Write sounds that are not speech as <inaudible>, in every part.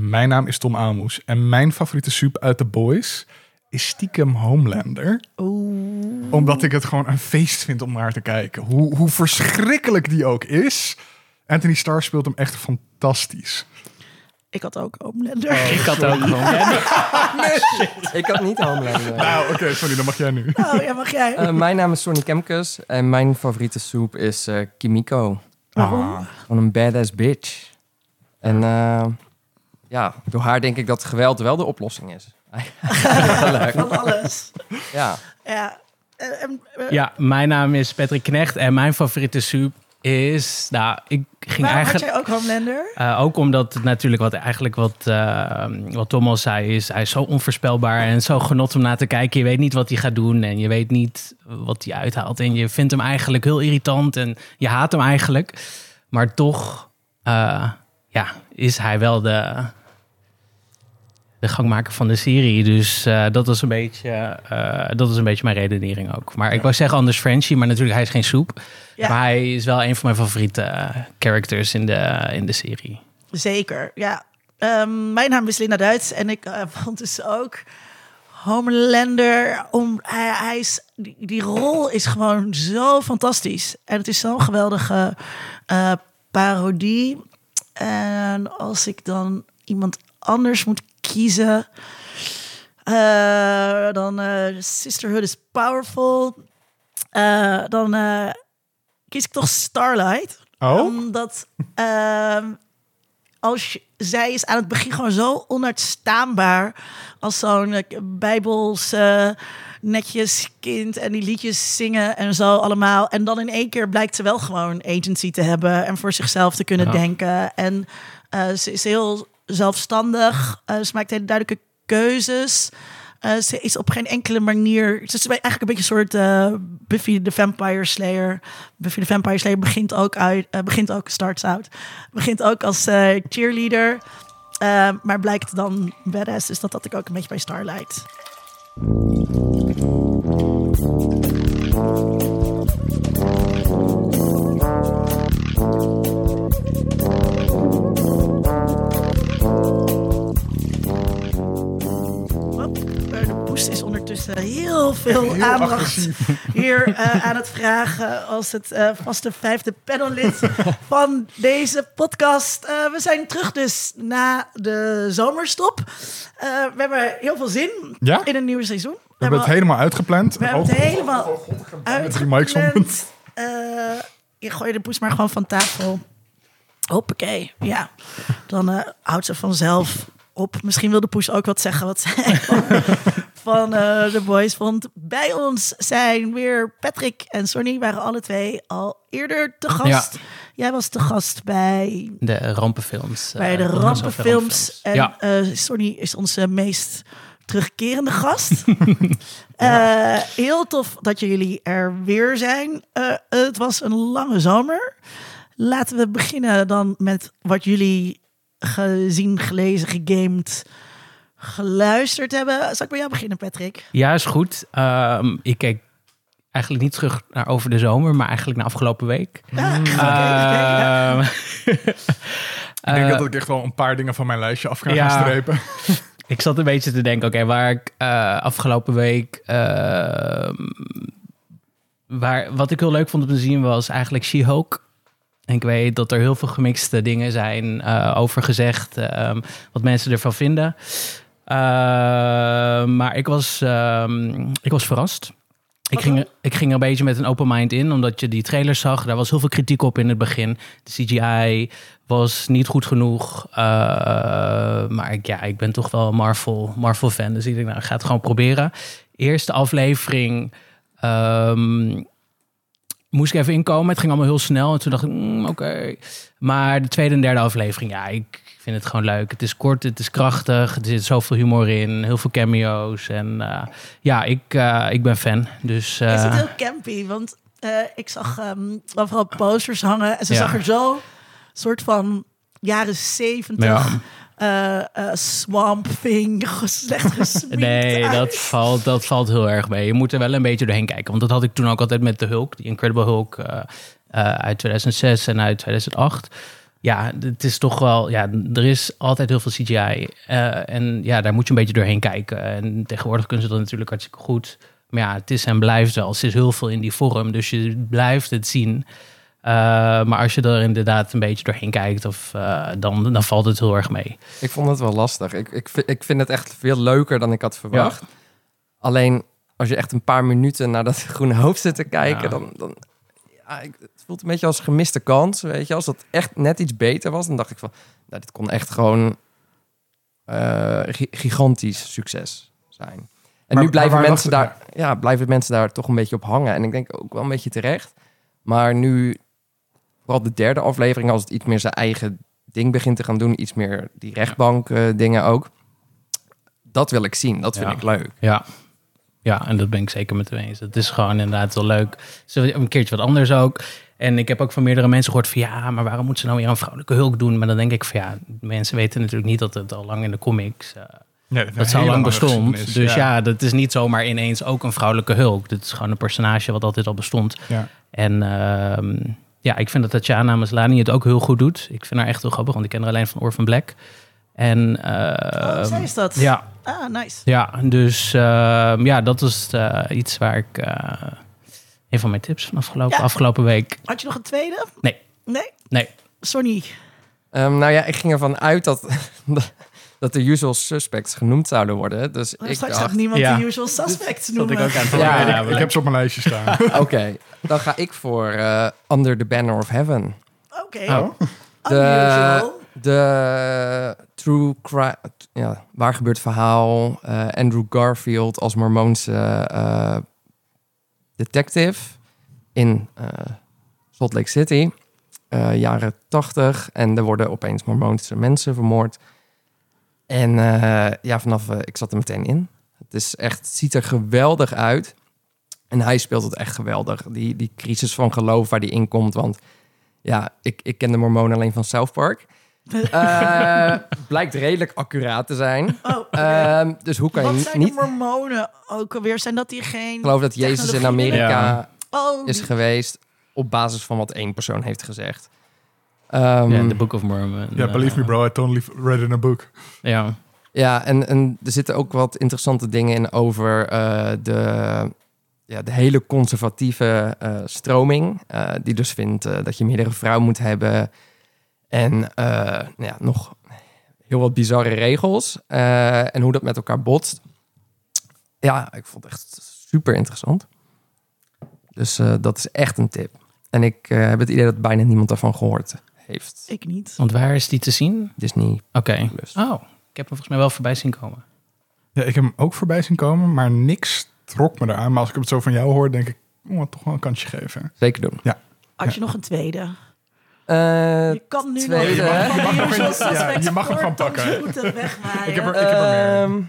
Mijn naam is Tom Aalmoes en mijn favoriete soep uit The Boys is stiekem Homelander. Oeh. Omdat ik het gewoon een feest vind om naar te kijken. Hoe, hoe verschrikkelijk die ook is. Anthony Starr speelt hem echt fantastisch. Ik had ook Homelander. Ik had ook gewoon. <laughs> Ik had niet Homelander. Nou, oké, sorry, dan mag jij nu. Oh, ja, mag jij? Eh, mijn naam is Sonny Kemkes en mijn favoriete soep is eh, Kimiko. Waarom? Van een badass bitch. En eh, ja, door haar denk ik dat geweld wel de oplossing is. <laughs> Van alles. Ja. Ja. Eh, Ja, mijn naam is Patrick Knecht en mijn favoriete soep is. Nou, ik ging had eigenlijk. jij ook Homelander? Eh, ook omdat het natuurlijk wat eigenlijk wat, eh, wat Tom al zei is, hij is zo onvoorspelbaar en zo genot om naar te kijken. Je weet niet wat hij gaat doen en je weet niet wat hij uithaalt en je vindt hem eigenlijk heel irritant en je haat hem eigenlijk, maar toch, eh, ja, is hij wel de de gangmaker van de serie. Dus eh, dat was een beetje, eh, dat was een beetje mijn redenering ook. Maar ik wou zeggen anders Frenchie, maar natuurlijk hij is geen soep. Ja. Maar hij is wel een van mijn favoriete eh, characters in de, in de serie. Zeker, ja. Ehm, mijn naam is Linda Duits en ik <laughs> vond dus ook Homelander. Om, hij, hij is, die, die rol is gewoon zo fantastisch. En het is zo'n geweldige parodie. En als ik dan iemand anders moet kiezen, eh, dan eh, Sisterhood is Powerful. Eh, dan kies ik toch Starlight Oh? omdat ehm, als je, zij is aan het begin gewoon zo onuitstaanbaar als zo'n bijbels netjes kind en die liedjes zingen en zo allemaal. En dan in één keer blijkt ze wel gewoon agency te hebben en voor zichzelf te kunnen Ja. denken. En ze is heel zelfstandig. Eh, ze maakt hele duidelijke keuzes. Eh, ze is op geen enkele manier. Ze is eigenlijk een beetje een soort eh, Buffy the Vampire Slayer. Buffy the Vampire Slayer begint ook uit, begint ook starts out, begint ook als cheerleader, maar blijkt dan badass. Dus dat had ik ook een beetje bij Starlight. Is ondertussen heel veel Heel aandacht agressief. hier eh, aan het vragen als het eh, vaste vijfde panellid van deze podcast. Eh, we zijn terug dus na de zomerstop. Eh, we hebben heel veel zin Ja? in een nieuw seizoen. We hebben het helemaal uitgepland. we hebben het Oh, helemaal met die mics om. uitgepland. Je gooit de poes maar gewoon van tafel. Hoppakee, ja. Dan eh, houdt ze vanzelf op. Misschien wil de poes ook wat zeggen wat zij <laughs> van eh, de boys vond. Bij ons zijn weer Patrick en Sonny. Waren alle twee al eerder te gast. Jij was te gast bij, De rampenfilms. eh, bij de rampenfilms. En Ja. eh, Sonny is onze meest terugkerende gast. <laughs> Eh, heel tof dat jullie er weer zijn. Eh, het was een lange zomer. Laten we beginnen dan met wat jullie gezien, gelezen, gegamed, geluisterd hebben. Zal ik bij jou beginnen, Patrick? Ja, is goed. Ehm, ik keek eigenlijk niet terug naar over de zomer, maar eigenlijk naar afgelopen week. Ja, oké, oké, ja. Ehm, <laughs> Ik denk eh, dat ik echt wel een paar dingen van mijn lijstje af ja. gaan strepen. <laughs> Ik zat een beetje te denken, oké, waar ik eh, afgelopen week... ehm, waar, wat ik heel leuk vond om te zien was eigenlijk She-Hulk. Ik weet dat er heel veel gemixte dingen zijn eh, over gezegd, ehm, wat mensen ervan vinden. Ehm, maar ik was, ehm, ik was verrast. Ik ging, ik ging er een beetje met een open mind in, omdat je die trailers zag. Daar was heel veel kritiek op in het begin. De CGI was niet goed genoeg. Eh, maar ik, ja, ik ben toch wel een Marvel, Marvel fan. Dus ik denk, nou, ik ga het gewoon proberen. Eerste aflevering ehm, moest ik even inkomen. Het ging allemaal heel snel. En toen dacht ik, mm, oké. Maar de tweede en derde aflevering, ja, ik vind het gewoon leuk. Het is kort, het is krachtig. Er zit zoveel humor in, heel veel cameo's. En eh, ja, ik, eh, ik ben fan. Dus Is het eh, heel campy? Want eh, ik zag ehm overal posters hangen. En ze Ja. zag er zo soort van jaren zeventig... Eh, eh, swamp thing, <laughs> slecht gesminkt Nee, uit. dat valt, dat valt heel erg mee. Je moet er wel een beetje doorheen kijken. Want dat had ik toen ook altijd met de Hulk. Die Incredible Hulk eh, uit 2006 en uit 2008. ja, het is toch wel, ja, er is altijd heel veel CGI. en ja, daar moet je een beetje doorheen kijken. En tegenwoordig kunnen ze dat natuurlijk hartstikke goed. Maar ja, het is en blijft wel. Het is heel veel in die vorm, dus je blijft het zien. Eh, maar als je er inderdaad een beetje doorheen kijkt, of, eh, dan, dan valt het heel erg mee. Ik vond het wel lastig. Ik, ik, vind- ik vind het echt veel leuker dan ik had verwacht. Alleen als je echt een paar minuten naar dat <laughs> groene hoofd zit te kijken, Ja. dan. dan ja, ik, het voelt een beetje als gemiste kans. Weet je, als dat echt net iets beter was, dan dacht ik van, nou, dit kon echt gewoon eh, gi- gigantisch succes zijn. En Maar- nu blijven maar mensen daar, ja, blijven mensen daar toch een beetje op hangen. En ik denk ook wel een beetje terecht. Maar nu, vooral de derde aflevering, als het iets meer zijn eigen ding begint te gaan doen, iets meer die rechtbank eh, dingen ook. Dat wil ik zien. Dat vind Ja. ik leuk. Ja. Ja, en dat ben ik zeker met hem eens. Het is gewoon inderdaad wel leuk. Zo een keertje wat anders ook. En ik heb ook van meerdere mensen gehoord van... ja, maar waarom moeten ze nou weer een vrouwelijke hulk doen? Maar dan denk ik van ja, mensen weten natuurlijk niet... dat het al lang in de comics... eh, Ja, dat zo lang bestond. Dus ja. dat is niet zomaar ineens ook een vrouwelijke hulk. Dit is gewoon een personage wat altijd al bestond. Ja. En ehm, ja, ik vind dat Tatjana Maslany het ook heel goed doet. Ik vind haar echt heel grappig, want ik ken haar alleen van Orphan Black. En Oh, ehm, zij is dat? ja, Ah, nice. ja, dus ehm, ja, dat is eh, iets waar ik... eh, een van mijn tips van afgelopen, Ja. afgelopen week. Had je nog een tweede? Nee. Nee? Nee. Sonny. Ehm, nou ja, ik ging ervan uit dat, dat de usual suspects genoemd zouden worden. Dus Maar ik straks dacht, gaat niemand Ja. de usual suspects Dat noemen. ik ook aan het Ja, ja, ik, ik heb ze op mijn lijstje staan. <laughs> oké, dan ga ik voor eh, Under the Banner of Heaven. Oké. Oh. Unusual. De true crime, ja, waar gebeurt verhaal. eh, Andrew Garfield als Mormoonse eh, detective in eh, Salt Lake City. eh, jaren 80. En er worden opeens Mormoonse mensen vermoord. En eh, ja, vanaf, eh, ik zat er meteen in. Het is echt, het ziet er geweldig uit. En hij speelt het echt geweldig. Die, die crisis van geloof waar die in komt. Want ja, ik, ik ken de Mormonen alleen van South Park. <laughs> Eh, blijkt redelijk accuraat te zijn. Oh. Ehm, dus hoe kan Wat je zijn niet... de mormonen ook alweer? Zijn dat die geen... Ik geloof dat Jezus in? Amerika Oh, is geweest op basis van wat één persoon heeft gezegd. Ehm, Ja, The Book of Mormon. Ja, believe me bro, I totally read in a book. Ja, Ja, en, en er zitten ook wat interessante dingen in over eh, de, ja, de hele conservatieve eh, stroming. eh, die dus vindt dat je meerdere vrouwen moet hebben. En ja, nog heel wat bizarre regels. eh, en hoe dat met elkaar botst. Ja, ik vond het echt super interessant. Dus eh, dat is echt een tip. En ik eh, heb het idee dat bijna niemand daarvan gehoord heeft. Ik niet. want waar is die te zien? Disney Oké. Oh, ik heb hem volgens mij wel voorbij zien komen. Ja, ik heb hem ook voorbij zien komen, maar niks trok me eraan. Maar als ik het zo van jou hoor, denk ik, oh, toch wel een kansje geven. Zeker doen. Had je nog een tweede? Eh, Je kan nu tweede, nog... Je mag ja, je hem gewoon pakken. voeten wegwaaien. Ik heb er- ik heb er meer. Ehm,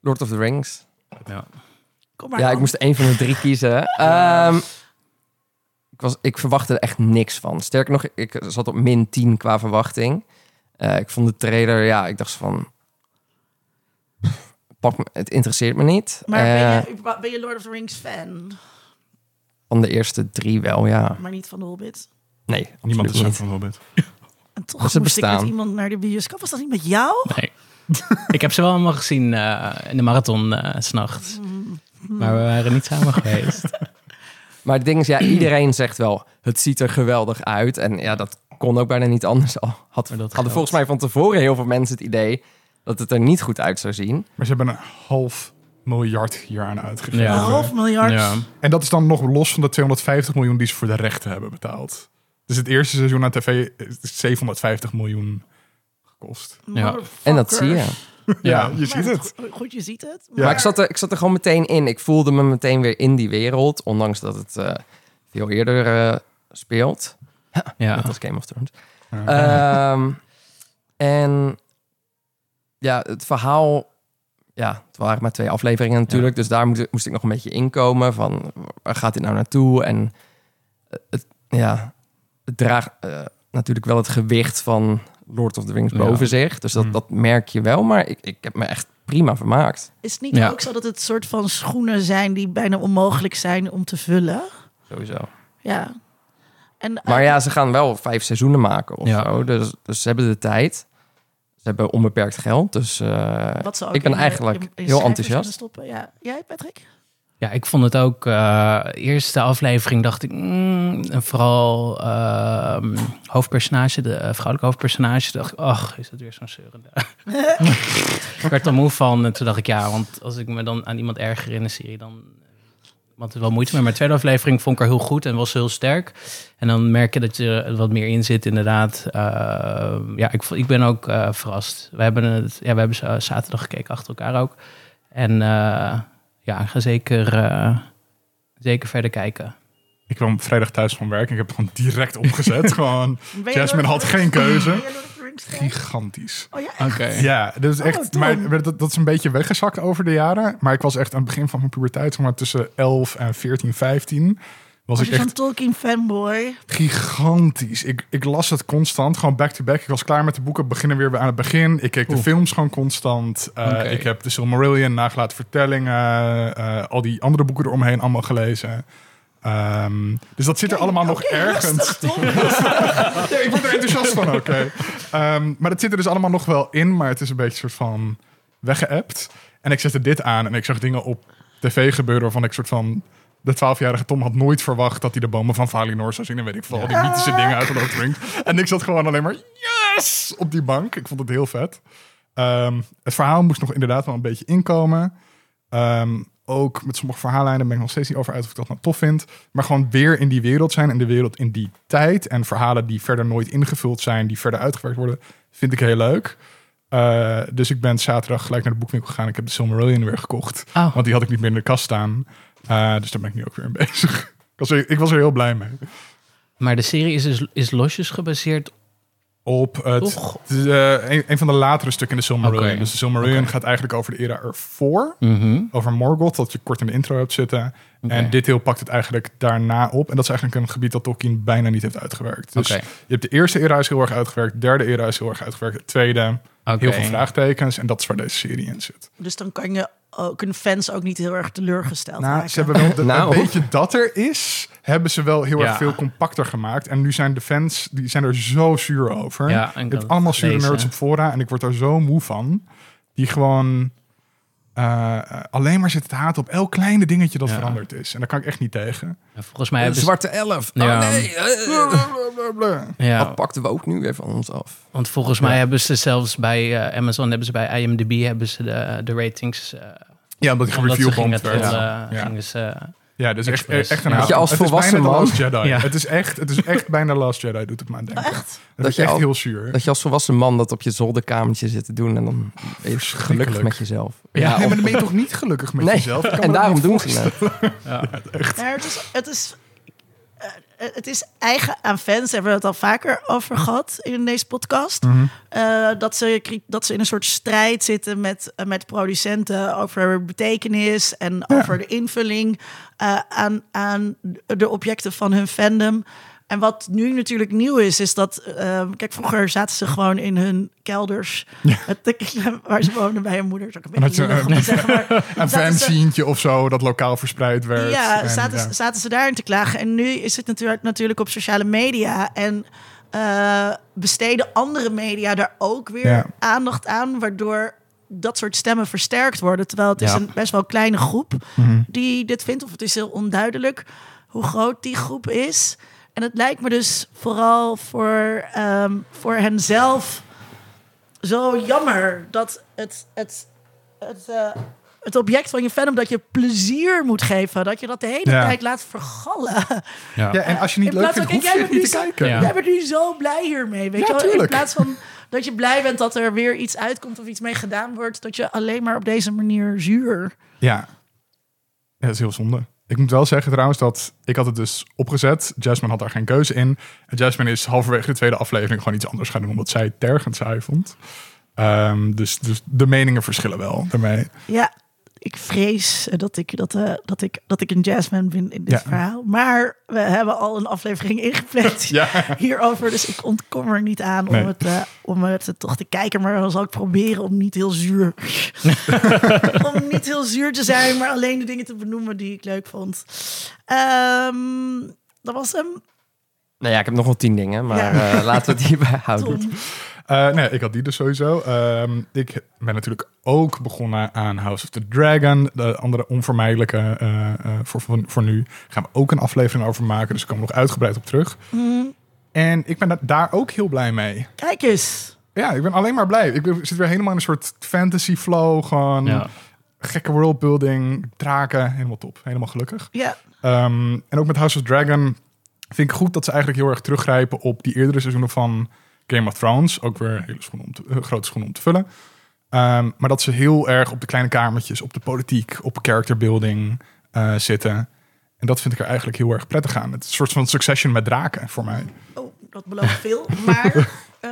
Lord of the Rings. Ja. Kom maar ja, ik moest één van de drie kiezen. Ehm, ik, was, ik verwachtte er echt niks van. Sterker nog, ik zat op min 10 qua verwachting. Eh, ik vond de trailer, ja, ik dacht van... Pak me, het interesseert me niet. Maar Eh, ben, je, ben je Lord of the Rings fan? van de eerste drie wel, ja. Maar niet van de Hobbit? Nee, Niemand is zo van Hobbit. En toch moest ik met bestaan. iemand naar de bioscoop. Was dat niet met jou? Nee. ik heb ze wel allemaal gezien eh, in de marathon eh, s s'nachts. Maar we waren niet samen <laughs> geweest. Maar het ding is, ja, <clears throat> iedereen zegt wel, het ziet er geweldig uit. En ja, dat kon ook bijna niet anders. Al had, Maar dat hadden geldt. volgens mij van tevoren heel veel mensen het idee dat het er niet goed uit zou zien. Maar ze hebben een half miljard hier aan uitgegeven. Ja. Een half miljard. Ja. En dat is dan nog los van de 250 miljoen die ze voor de rechten hebben betaald. Dus het eerste seizoen aan tv is 750 miljoen gekost. Ja. En dat zie je. Ja, Ja. je ziet het. Goed, goed, je ziet het. Ja. Maar ik zat, er, ik zat er gewoon meteen in. Ik voelde me meteen weer in die wereld. Ondanks dat het eh, veel eerder eh, speelt. Ja. Net als Game of Thrones. Ehm, en ja, het verhaal... Ja, het waren maar twee afleveringen natuurlijk. Dus daar moest, moest ik nog een beetje inkomen. Van, waar gaat dit nou naartoe? En eh, het, ja, het draagt natuurlijk wel het gewicht van Lord of the Rings Ja. boven zich. Dus dat, Mm. dat merk je wel. Maar ik, ik heb me echt prima vermaakt. Is het niet Ja. ook zo dat het soort van schoenen zijn die bijna onmogelijk zijn om te vullen? Sowieso. Ja. En, eh, Maar ja, ze gaan wel vijf seizoenen maken of Ja. zo. Dus, dus ze hebben de tijd. Ze hebben onbeperkt geld. Dus eh, wat ze ook ik ben in, eh, eigenlijk in- in heel enthousiast. Stoppen. Ja. Jij, Patrick? Ja, ik vond het ook. eh eerste aflevering dacht ik. mm, en vooral ehm, hoofdpersonage, de eh, vrouwelijke hoofdpersonage. Dacht ik, ach, is dat weer zo'n zeurende. <laughs> ik werd er moe van. En toen dacht ik, ja, want als ik me dan aan iemand erger in een serie, dan. Want er wel moeite mee. Maar de tweede aflevering vond ik er heel goed en was heel sterk. En dan merk je dat je er wat meer in zit, inderdaad. Eh, ja, ik, ik ben ook eh, verrast. We hebben het, ja, we hebben zaterdag gekeken achter elkaar ook. En eh, ja, ik ga zeker, eh, zeker verder kijken. Ik kwam vrijdag thuis van werk en ik heb het gewoon direct opgezet. <laughs> gewoon Jasmine had geen keuze. gigantisch. Oh ja, Oké. Ja, dat is echt. Oh, maar dat, dat is een beetje weggezakt over de jaren. Maar ik was echt aan het begin van mijn puberteit, zeg maar tussen 11 en 14, 15. Was was ik echt Tolkien fanboy? gigantisch. Ik, ik las het constant, gewoon back-to-back. Ik was klaar met de boeken, beginnen weer aan het begin. Ik keek de films gewoon constant. Uh, Oké. Ik heb de Silmarillion, nagelaten vertellingen, uh, al die andere boeken eromheen allemaal gelezen. Um, dus dat zit er allemaal nog ergens. <laughs> ja, ik word er enthousiast van, oké. Um, maar dat zit er dus allemaal nog wel in, maar het is een beetje een soort van weggeëpt. En ik zette dit aan en ik zag dingen op tv gebeuren waarvan ik soort van... De 12-jarige Tom had nooit verwacht dat hij de bomen van Valinor zou zien. En weet ik veel, al die mythische dingen uit de Lord Rings. En ik zat gewoon alleen maar, yes, op die bank. Ik vond het heel vet. Um, het verhaal moest nog inderdaad wel een beetje inkomen. Um, ook met sommige verhaallijnen ben ik nog steeds niet over uit of ik dat nou tof vind. Maar gewoon weer in die wereld zijn en de wereld in die tijd. En verhalen die verder nooit ingevuld zijn, die verder uitgewerkt worden, vind ik heel leuk. Uh, dus ik ben zaterdag gelijk naar de boekwinkel gegaan. Ik heb de Silmarillion weer gekocht. Oh. Want die had ik niet meer in de kast staan. Uh, dus daar ben ik nu ook weer mee bezig. ik, was er, ik was er heel blij mee. Maar de serie is dus is losjes gebaseerd op het, de, een, een, van de latere stukken in de Silmarillion. Dus de Silmarillion gaat eigenlijk over de era ervoor. mm -hmm. Over Morgoth, dat je kort in de intro hebt zitten. En dit deel pakt het eigenlijk daarna op. En dat is eigenlijk een gebied dat Tolkien bijna niet heeft uitgewerkt. Dus je hebt de eerste era is heel erg uitgewerkt. De derde era is heel erg uitgewerkt. De tweede, heel veel vraagtekens. En dat is waar deze serie in zit. Dus dan kan je ook een fans ook niet heel erg teleurgesteld Nou, maken. ze hebben wel de, <laughs> Nou. een beetje dat er is, hebben ze wel heel Ja. erg veel compacter gemaakt. En nu zijn de fans, die zijn er zo zuur over. Ja, je ik had allemaal het zure nerds op fora en ik word daar zo moe van. Die gewoon eh, alleen maar zitten te haten op elk kleine dingetje dat Ja. veranderd is. En daar kan ik echt niet tegen. Ja, volgens mij De hebben ze... zwarte elf. Ja. Oh nee. eh, Blablabla. Ja, Dat pakten we ook nu weer van ons af. want volgens mij hebben ze zelfs bij eh, Amazon, hebben ze bij IMDb, hebben ze de, de ratings... eh Ja, omdat gereviewbomd gingen, werd. Ja. gingen ze... Ja, dus echt, echt een Ja. haat. Dat je als Het is volwassen man- Last Jedi. Ja. Het, is echt, het is echt bijna Last Jedi, doet het me aan denken. Echt? Dat, is je echt al- heel zuur. Dat je als volwassen man dat op je zolderkamertje zit te doen en dan ben je gelukkig met jezelf. ja, nee, of- maar dan ben je toch niet gelukkig met Nee, jezelf? En daarom doen ze het. Nou, het is, het is, het is eigen aan fans, hebben we het al vaker over gehad in deze podcast. Mhm. Eh, dat, ze, dat ze in een soort strijd zitten met, eh, met producenten over betekenis en over de invulling eh, aan, aan de objecten van hun fandom. En wat nu natuurlijk nieuw is, is dat... eh, kijk, vroeger zaten ze gewoon in hun kelders... Het, waar ze woonden bij hun moeder. Een En had beetje je lullig om te zeggen, maar <laughs> Een fanzientje of zo dat lokaal verspreid werd. ja, En, zaten, ja. zaten ze daarin te klagen. En nu is het natuurlijk, natuurlijk op sociale media. En eh, besteden andere media daar ook weer Ja. aandacht aan. Waardoor dat soort stemmen versterkt worden. Terwijl het is Ja. een best wel kleine groep Mhm. die dit vindt. Of het is heel onduidelijk hoe groot die groep is. En het lijkt me dus vooral voor, ehm voor hen zelf zo jammer dat het, het, het, eh, het object van je fandom dat je plezier moet geven, dat je dat de hele Ja. tijd laat vergallen. Ja. Ja, en als je niet In leuk vindt, hoef kijk, je niet te kijken. Ja. Jij bent nu zo blij hiermee, weet Ja, je wel? In plaats van dat je blij bent dat er weer iets uitkomt of iets mee gedaan wordt, dat je alleen maar op deze manier zuur. Ja. ja, dat is heel zonde. Ik moet wel zeggen trouwens dat ik had het dus opgezet. Jasmine had daar geen keuze in. En Jasmine is halverwege de tweede aflevering gewoon iets anders gaan doen, omdat zij het tergend saai vond. Ehm, dus, dus de meningen verschillen wel daarmee. Ja, ik vrees dat ik, dat, eh, dat ik, dat ik een jazzman ben in dit Ja. verhaal. Maar we hebben al een aflevering ingepland <laughs> Ja. hierover. Dus ik ontkom er niet aan om, het, eh, om het toch te kijken. Maar dan zal ik proberen om niet heel zuur... <laughs> <laughs> om niet heel zuur te zijn, maar alleen de dingen te benoemen die ik leuk vond. Ehm, dat was hem. Nou ja, ik heb nog wel tien dingen, maar Ja. eh, laten we het hierbij houden. Tom. Eh, nee, ik had die dus sowieso. Ehm, ik ben natuurlijk ook begonnen aan House of the Dragon. De andere onvermijdelijke eh, eh, voor, voor, voor nu. Gaan we ook een aflevering over maken. Dus ik kom er nog uitgebreid op terug. Mhm. En ik ben da- daar ook heel blij mee. Kijk eens. Ja, ik ben alleen maar blij. Ik zit weer helemaal in een soort fantasy flow. Gewoon Ja. gekke worldbuilding, draken. Helemaal top. Helemaal gelukkig. Ja, Ehm, en ook met House of Dragon vind ik goed dat ze eigenlijk heel erg teruggrijpen op die eerdere seizoenen van Game of Thrones. Ook weer hele schoenen om te, eh, grote schoenen om te vullen. Ehm, maar dat ze heel erg op de kleine kamertjes, op de politiek, op character building eh, zitten. En dat vind ik er eigenlijk heel erg prettig aan. Het is een soort van succession met draken voor mij. oh, dat belooft veel. Maar <laughs> eh,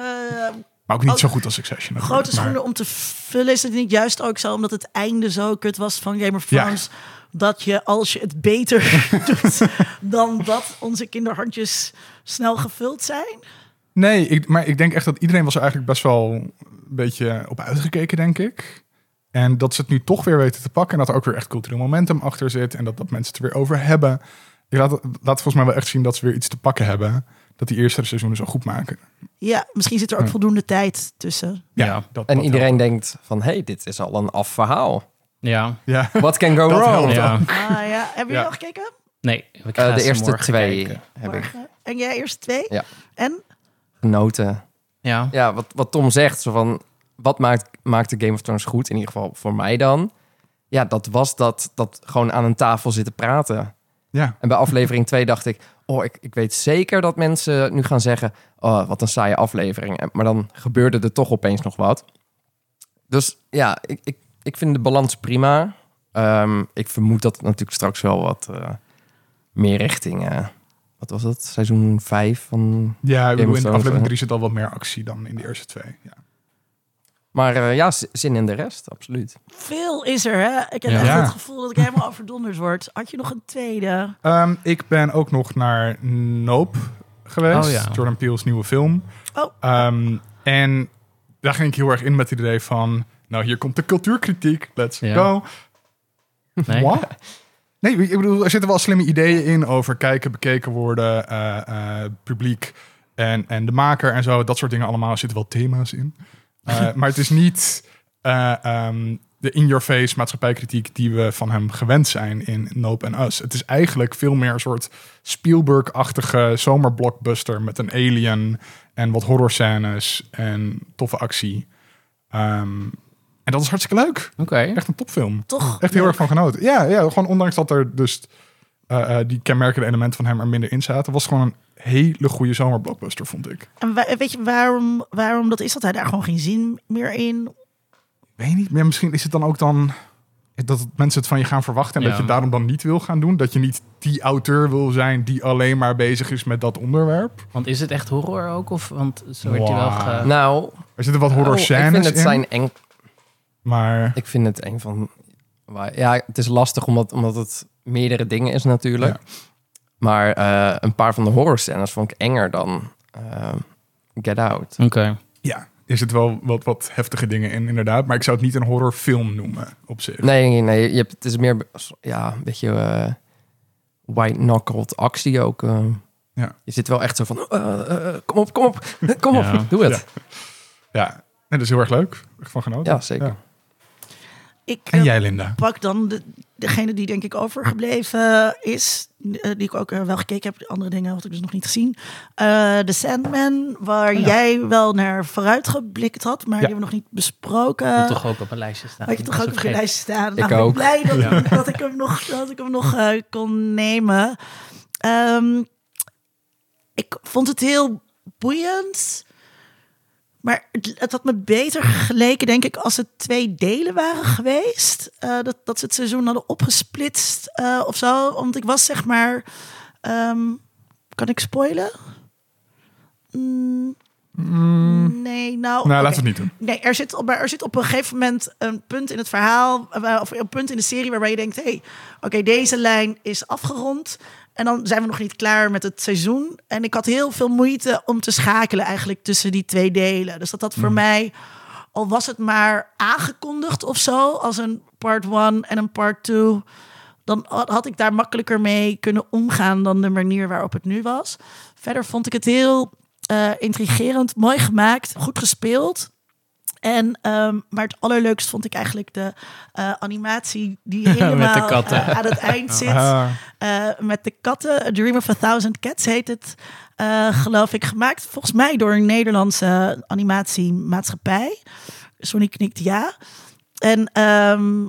Maar ook niet Oh, zo goed als Succession. grote Maar- schoenen om te vullen is het niet juist ook zo, omdat het einde zo kut was van Game of Ja. Thrones. Dat je, als je het beter <laughs> doet dan dat onze kinderhandjes snel gevuld zijn. Nee, ik, maar ik denk echt dat iedereen was er eigenlijk best wel een beetje op uitgekeken, denk ik. En dat ze het nu toch weer weten te pakken. En dat er ook weer echt cultureel momentum achter zit. En dat, dat mensen het er weer over hebben. Je laat, laat volgens mij wel echt zien dat ze weer iets te pakken hebben. Dat die eerste seizoenen zo goed maken. Ja, misschien zit er ook Ja. voldoende tijd tussen. Ja, Ja. Dat, En dat iedereen denkt van, hey, dit is al een af verhaal. Ja. Ja. What can go <laughs> wrong? ja. Ah ja, hebben jullie Ja. al gekeken? Nee, ik Eh, de eerste twee kijken. heb ik. En jij eerst twee? Ja. En? Genoten. Ja. Ja, wat, wat Tom zegt, zo van, wat maakt, maakt de Game of Thrones goed? In ieder geval voor mij dan. Ja, dat was dat, dat gewoon aan een tafel zitten praten. ja. En bij aflevering 2 dacht ik, oh, ik, ik weet zeker dat mensen nu gaan zeggen, oh, wat een saaie aflevering. En- Maar dan gebeurde er toch opeens nog wat. Dus ja, ik, ik, ik vind de balans prima. Ehm, ik vermoed dat het natuurlijk straks wel wat eh, meer richting, eh, wat was het, seizoen 5 van... Ja, ik bedoel, in aflevering hè? 3 zit al wat meer actie dan in de eerste twee. Ja. Maar eh, ja, zin in de rest, absoluut. Veel is er, hè? Ik heb Ja. echt Ja. het gevoel dat ik helemaal overdonderd word. Had je nog een tweede? Ehm, ik ben ook nog naar Nope geweest. Oh, ja. Jordan Peele's nieuwe film. Oh. Ehm, en daar ging ik heel erg in met het idee van... Nou, hier komt de cultuurkritiek. Let's Ja. go. Nee? <laughs> Nee, ik bedoel, er zitten wel slimme ideeën in over kijken, bekeken worden, eh, eh, publiek en, en de maker en zo. Dat soort dingen allemaal. Er zitten wel thema's in. <laughs> Eh, maar het is niet eh, ehm, de in-your-face maatschappijkritiek die we van hem gewend zijn in Nope en Us. Het is eigenlijk veel meer een soort Spielberg-achtige zomerblockbuster met een alien en wat horrorscènes en toffe actie. Ehm, en dat is hartstikke leuk. Oké. Echt een topfilm. Toch? Echt heel erg van genoten. Ja, ja, gewoon ondanks dat er dus eh, eh, die kenmerkende elementen van hem er minder in zaten, was gewoon een hele goede zomerblockbuster, vond ik. En wa- weet je waarom, waarom dat is? Dat hij daar gewoon geen zin meer in. Weet niet, maar misschien is het dan ook dan dat mensen het van je gaan verwachten en Ja. dat je daarom dan niet wil gaan doen. Dat je niet die auteur wil zijn die alleen maar bezig is met dat onderwerp. Want is het echt horror ook? Of, want zo werd hij wel... Wow. ge- Nou, Er zitten wat horror oh, ik scènes vind het in, zijn eng maar Ik vind het een van. Ja, het is lastig omdat, omdat het meerdere dingen is natuurlijk. Maar eh, een paar van de horror scènes vond ik enger dan eh, Get Out. Oké. ja, er zitten wel wat, wat heftige dingen in inderdaad. Maar ik zou het niet een horrorfilm noemen op zich. Nee, nee, nee. Je hebt, het is meer ja, een beetje eh, white-knuckled actie ook. Ja. Je zit wel echt zo van, kom op, kom op, <laughs> kom op, Ja. doe het. Ja, en dat is heel erg leuk. Van genoten. Ja, zeker. Ik En jij, Linda? pak dan de, degene die denk ik overgebleven is. eh, die ik ook eh, wel gekeken heb. De andere dingen had ik dus nog niet gezien. Eh The Sandman, waar Oh ja. jij wel naar vooruit geblikt had. Maar die hebben we nog niet besproken. Moet toch ook op een lijstje staan. Had je toch ook op je vergeten. lijst staan? Ik nou, ook. ben ik blij dat, Ja. dat ik hem nog, dat ik hem nog kon nemen. Ehm, ik vond het heel boeiend. Maar het, had me beter geleken, denk ik, als het twee delen waren geweest. Eh, dat, dat ze het seizoen hadden opgesplitst eh, of zo. Want ik was zeg maar... ehm, kan ik spoilen? Mm, nee, nou... nou, oké. laten we het niet doen. Nee, er zit, op, er zit op een gegeven moment een punt in het verhaal, eh, of een punt in de serie waarbij je denkt: hé, hey, oké, deze lijn is afgerond. En dan zijn we nog niet klaar met het seizoen. En ik had heel veel moeite om te schakelen eigenlijk tussen die twee delen. Dus dat dat voor mij, al was het maar aangekondigd of zo, als een part one en een part two, dan had had ik daar makkelijker mee kunnen omgaan dan de manier waarop het nu was. Verder vond ik het heel eh, intrigerend, mooi gemaakt, goed gespeeld. En, ehm, maar het allerleukst vond ik eigenlijk de eh, animatie die <laughs> helemaal eh, aan het eind <laughs> zit. Ah, Eh, met de katten. A Dream of a Thousand Cats heet het, geloof ik. Gemaakt volgens mij door een Nederlandse animatiemaatschappij. Sonny knikt ja. En ehm,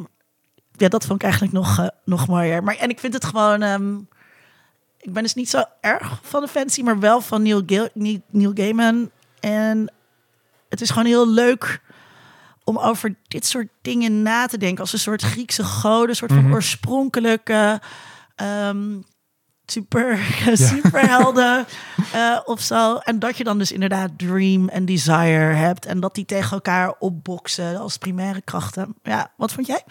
ja, dat vond ik eigenlijk nog, nog mooier. Maar, en ik vind het gewoon... ehm, ik ben dus niet zo erg van de fancy, maar wel van Neil, Gil, Neil, Neil Gaiman. En het is gewoon heel leuk om over dit soort dingen na te denken. Als een soort Griekse goden, een soort van Mhm. oorspronkelijke ehm, super, <laughs> superhelden eh, of zo. En dat je dan dus inderdaad Dream en Desire hebt. En dat die tegen elkaar opboksen als primaire krachten. Ja, wat vond jij?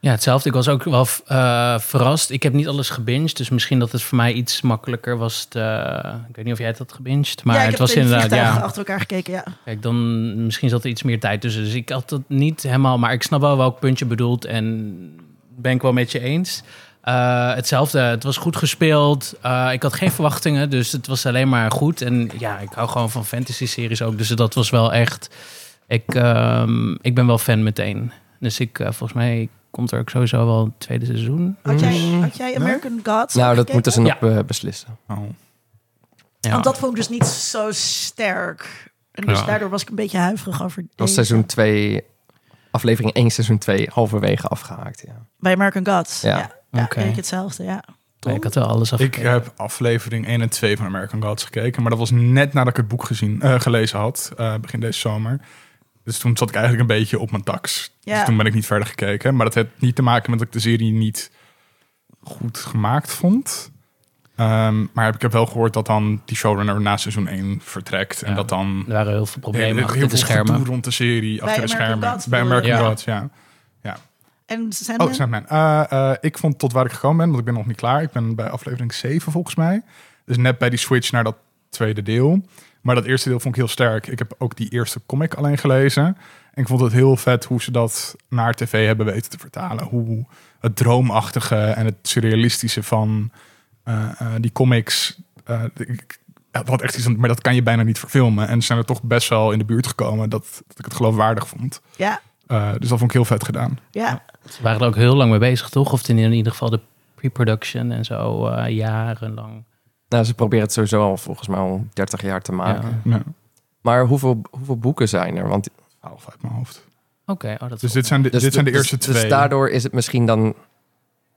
Ja, hetzelfde. Ik was ook wel eh, verrast. Ik heb niet alles gebinged, dus misschien dat het voor mij iets makkelijker was. Te, ik weet niet of jij het had gebinged, maar ja, het was in de inderdaad ja. achter elkaar gekeken, ja. Kijk, dan misschien zat er iets meer tijd tussen. Dus ik had het niet helemaal, maar ik snap wel welk punt je bedoelt en ben ik wel met je eens. Eh, hetzelfde, het was goed gespeeld. Eh, ik had geen verwachtingen, dus het was alleen maar goed. En ja, ik hou gewoon van fantasy-series ook, dus dat was wel echt. Ik, ehm, ik ben wel fan meteen. Dus ik, volgens mij komt er ook sowieso wel een tweede seizoen. Had jij, Mm. had jij American Gods Nou, dat moeten ze nog eh, beslissen. oh. Ja. Want dat vond ik dus niet zo sterk. En dus Ja. daardoor was ik een beetje huiverig over Dat was deze. seizoen 2, aflevering 1, seizoen 2, halverwege afgehaakt. Ja. Bij American Gods. Ja. Ja, ja, ik hetzelfde, ja. Nee, ik had wel alles Ik afgekeken. heb aflevering 1 en 2 van American Gods gekeken. Maar dat was net nadat ik het boek gezien, eh, gelezen had. eh, begin deze zomer. Dus toen zat ik eigenlijk een beetje op mijn tax. Ja. Dus toen ben ik niet verder gekeken. Maar dat heeft niet te maken met dat ik de serie niet goed gemaakt vond. Ehm, maar ik heb wel gehoord dat dan die showrunner na seizoen 1 vertrekt. En Ja. dat dan Er waren heel veel problemen heel, achter heel de veel schermen. rond de serie achter de American schermen. Gods Bij? American Ja. Gods, ja. En Sandman? Oh, Sandman. Eh, eh, ik vond tot waar ik gekomen ben, want ik ben nog niet klaar. Ik ben bij aflevering 7 volgens mij. Dus net bij die switch naar dat tweede deel. Maar dat eerste deel vond ik heel sterk. Ik heb ook die eerste comic alleen gelezen. En ik vond het heel vet hoe ze dat naar tv hebben weten te vertalen. Hoe het droomachtige en het surrealistische van eh, eh, die comics. eh, ik, had echt iets, aan- maar dat kan je bijna niet verfilmen. En ze zijn er toch best wel in de buurt gekomen dat, dat ik het geloofwaardig vond. Ja, Eh, dus dat vond ik heel vet gedaan. ja. Ze waren er ook heel lang mee bezig, toch? Of in ieder geval de pre-production en zo, eh, jarenlang. Nou, ze proberen het sowieso al volgens mij al 30 jaar te maken. Ja. Ja, Maar hoeveel, hoeveel boeken zijn er? Want half uit mijn hoofd. Oké, oh, dat Dus dit zijn de, Dus dit zijn de dus- eerste dus twee. daardoor is het misschien dan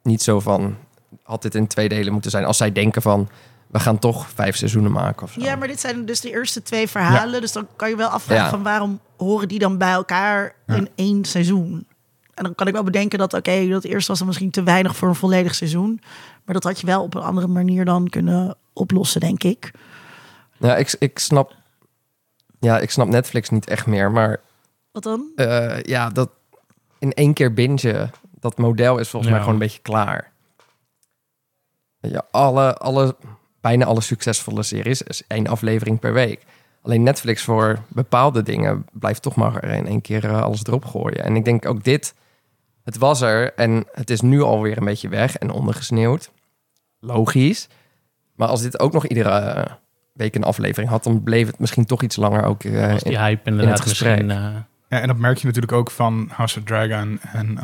niet zo van... had dit in twee delen moeten zijn. Als zij denken van, we gaan toch vijf seizoenen maken of zo. ja, maar dit zijn dus de eerste twee verhalen. Dus dan kan je wel afvragen Ja. van waarom horen die dan bij elkaar Ja. in één seizoen? En dan kan ik wel bedenken dat, oké, dat eerste was dan misschien te weinig voor een volledig seizoen. Maar dat had je wel op een andere manier dan kunnen oplossen, denk ik. Ja, ik, ik snap... Ja, ik snap Netflix niet echt meer. Maar Wat dan? eh, ja, dat in één keer bingen... dat model is volgens Ja. mij gewoon een beetje klaar. Ja, alle, alle, bijna alle succesvolle series is één aflevering per week. Alleen Netflix voor bepaalde dingen blijft toch maar in één keer eh, alles erop gooien. En ik denk ook dit, het was er en het is nu alweer een beetje weg en ondergesneeuwd. Logisch. Maar als dit ook nog iedere eh, week een aflevering had, dan bleef het misschien toch iets langer ook eh, was die in- hype inderdaad het gesprek. eh, Ja, en dat merk je natuurlijk ook van House of Dragon en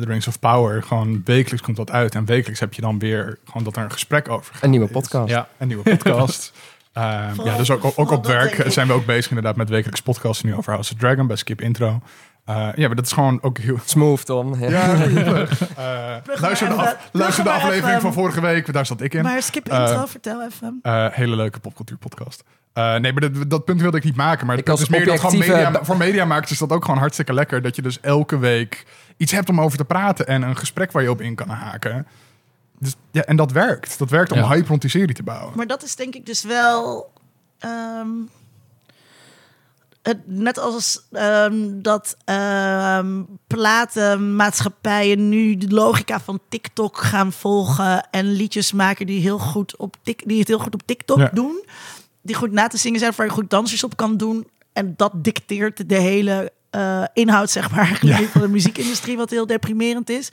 The Rings of Power. Gewoon wekelijks komt dat uit. En wekelijks heb je dan weer gewoon dat er een gesprek over gaat. een nieuwe podcast. ja. Een nieuwe podcast. <laughs> Ehm, ja, dus ook, ook op werk zijn we ook bezig inderdaad met wekelijks podcasts nu over House of Dragon bij Skip Intro. Eh, ja, maar dat is gewoon ook heel... Smooth, Tom. Ja. Ja. <laughs> Eh, luister de, af- luister aflevering van vorige week, daar zat ik in. Maar skip Eh, intro, vertel even. Eh, hele leuke popcultuurpodcast. Eh nee, maar dat, dat punt wilde ik niet maken. Maar Ik is meer dat gewoon media, voor mediamakers is dat ook gewoon hartstikke lekker. Dat je dus elke week iets hebt om over te praten en een gesprek waar je op in kan haken. Dus, ja, en dat werkt. Dat werkt om Ja. hype rond die serie te bouwen. Maar dat is denk ik dus wel. ehm, net als ehm, dat ehm, platenmaatschappijen nu de logica van TikTok gaan volgen en liedjes maken die, heel goed op tik, die het heel goed op TikTok Ja. doen. Die goed na te zingen zijn, waar je goed dansers op kan doen. En dat dicteert de hele eh, inhoud, zeg maar, <laughs> Ja. van de muziekindustrie, wat heel deprimerend is.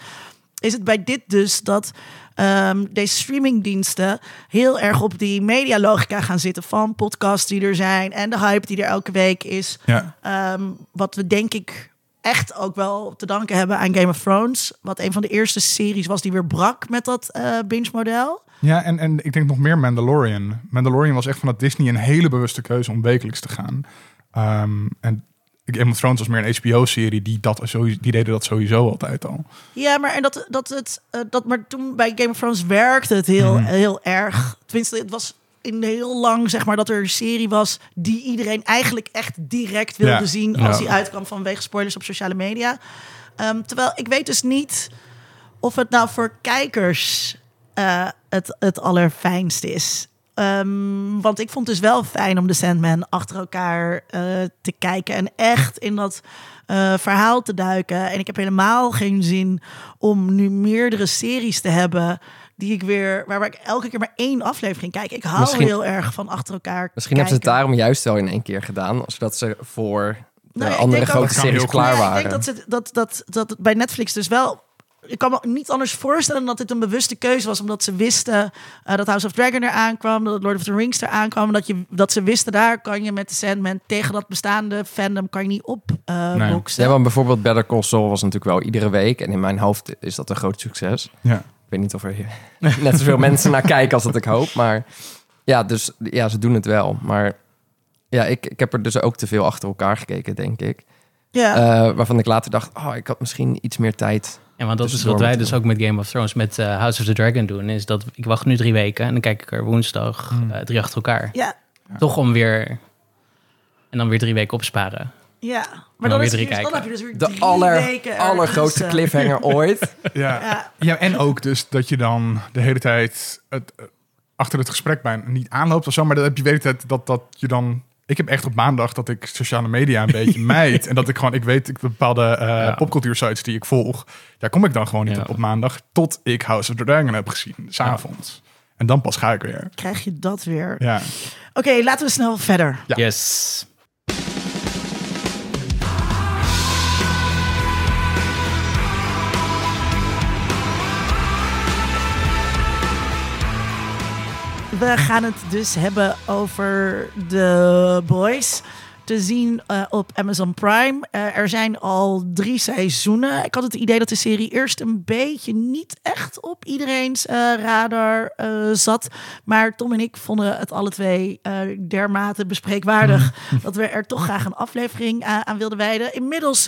is het bij dit dus dat ehm, deze streamingdiensten heel erg op die medialogica gaan zitten van podcasts die er zijn en de hype die er elke week is. Ja. Ehm, wat we denk ik echt ook wel te danken hebben aan Game of Thrones. Wat een van de eerste series was die weer brak met dat eh, binge-model. Ja, en, en ik denk nog meer Mandalorian. Mandalorian was echt vanuit Disney een hele bewuste keuze om wekelijks te gaan. Ehm, en Game of Thrones was meer een HBO-serie, die, dat sowieso, die deden dat sowieso altijd al. Ja, maar, en dat, dat het, eh, dat, maar toen bij Game of Thrones werkte het heel, Mhm. heel erg. Tenminste, het was in heel lang, zeg maar, dat er een serie was die iedereen eigenlijk echt direct wilde Ja. zien als Ja. die uitkwam vanwege spoilers op sociale media. Ehm, terwijl ik weet dus niet of het nou voor kijkers eh, het, het allerfijnst is. Ehm, want ik vond het dus wel fijn om de Sandman achter elkaar eh, te kijken en echt in dat eh, verhaal te duiken. En ik heb helemaal geen zin om nu meerdere series te hebben die ik weer, waar ik elke keer maar één aflevering kijk. Ik hou Misschien- heel erg van achter elkaar. Misschien hebben ze het daarom juist wel in één keer gedaan. Zodat ze voor de Nou, ik andere grote series klaar. Ja, waren. Ik denk dat, ze, dat, dat, dat bij Netflix dus wel. Ik kan me niet anders voorstellen dat dit een bewuste keuze was. Omdat ze wisten eh, dat House of Dragon eraan kwam. Dat Lord of the Rings eraan kwam. Dat, je, dat ze wisten daar kan je met de Sandman tegen dat bestaande fandom kan je niet op eh Nee. boksen. Ja, want bijvoorbeeld Better Call Saul was natuurlijk wel iedere week. En in mijn hoofd is dat een groot succes. Ja. Ik weet niet of er hier <laughs> net zoveel mensen naar kijken als dat ik hoop. Maar ja, dus ja, ze doen het wel. Maar ja, ik, ik heb er dus ook te veel achter elkaar gekeken, denk ik. ja. Eh, waarvan ik later dacht, oh, ik had misschien iets meer tijd. Ja, want dat is Tussendoor wat wij dus ook met Game of Thrones, met eh, House of the Dragon doen. Is dat ik wacht nu drie weken en dan kijk ik er woensdag Hmm. eh, drie achter elkaar. ja. Toch om weer... En dan weer drie weken opsparen. Ja. dan Maar dan, weer is dus, dan kijken. heb je dus weer De aller, weken ergens, allergrootste eh, cliffhanger <laughs> ooit. Ja. Ja. ja, en ook dus dat je dan de hele tijd het, eh, achter het gesprek bijna niet aanloopt of zo. Maar dan heb je weet het dat, dat je dan... Ik heb echt op maandag dat ik sociale media een beetje <laughs> mijd. En dat ik gewoon, ik weet, ik bepaalde eh Ja. popcultuursites die ik volg. Daar kom ik dan gewoon niet Ja. op op maandag. Tot ik House of the Dragon heb gezien, s'avonds. En dan pas ga ik weer. Krijg je dat weer. Ja. Oké, laten we snel verder. Ja. Yes. We gaan het dus hebben over The Boys. Te zien eh, op Amazon Prime. Eh, er zijn al drie seizoenen. Ik had het idee dat de serie eerst een beetje niet echt op iedereen's eh, radar zat. Maar Tom en ik vonden het alle twee dermate bespreekwaardig. <laughs> dat we er toch graag een aflevering aan, wilden wijden. Inmiddels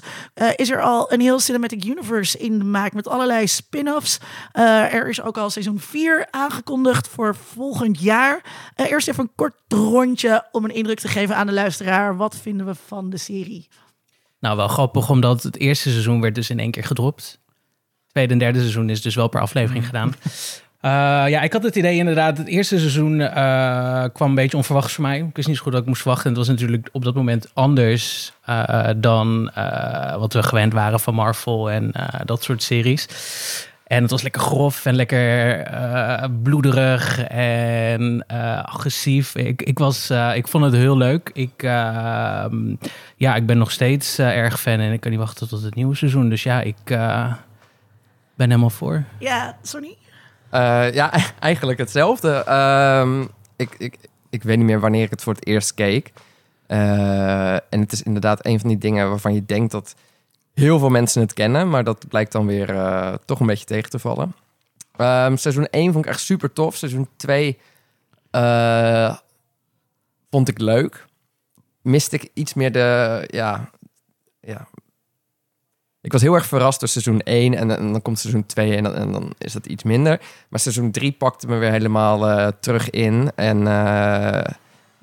is er al een heel cinematic universe in de maak met allerlei spin-offs. Er is ook al seizoen 4 aangekondigd voor volgend jaar. Eerst even een kort rondje om een indruk te geven aan de luisteraar. Wat vinden we van de serie? Nou, wel grappig, omdat het eerste seizoen werd dus in één keer gedropt. Tweede en derde seizoen is dus wel per aflevering gedaan. Eh, ja, ik had het idee inderdaad, het eerste seizoen eh, kwam een beetje onverwachts voor mij. Ik wist niet zo goed wat ik moest verwachten. En het was natuurlijk op dat moment anders eh, dan wat we gewend waren van Marvel en dat soort series. En het was lekker grof en lekker eh, bloederig en eh, agressief. Ik, ik, was, eh, ik vond het heel leuk. Ik, eh, ja, ik ben nog steeds erg fan en ik kan niet wachten tot het nieuwe seizoen. Dus ja, ik eh, ben helemaal voor. Ja, Sonny? Eh, ja, <laughs> eigenlijk hetzelfde. Ehm, ik, ik, ik weet niet meer wanneer ik het voor het eerst keek. Eh, en het is inderdaad een van die dingen waarvan je denkt dat heel veel mensen het kennen, maar dat blijkt dan weer eh, toch een beetje tegen te vallen. Ehm, seizoen 1 vond ik echt super tof. Seizoen 2 eh, vond ik leuk. Miste ik iets meer de, ja, ja. Ik was heel erg verrast door seizoen 1 en, dan komt seizoen 2 en dan, en dan is dat iets minder. Maar seizoen 3 pakte me weer helemaal eh, terug in. En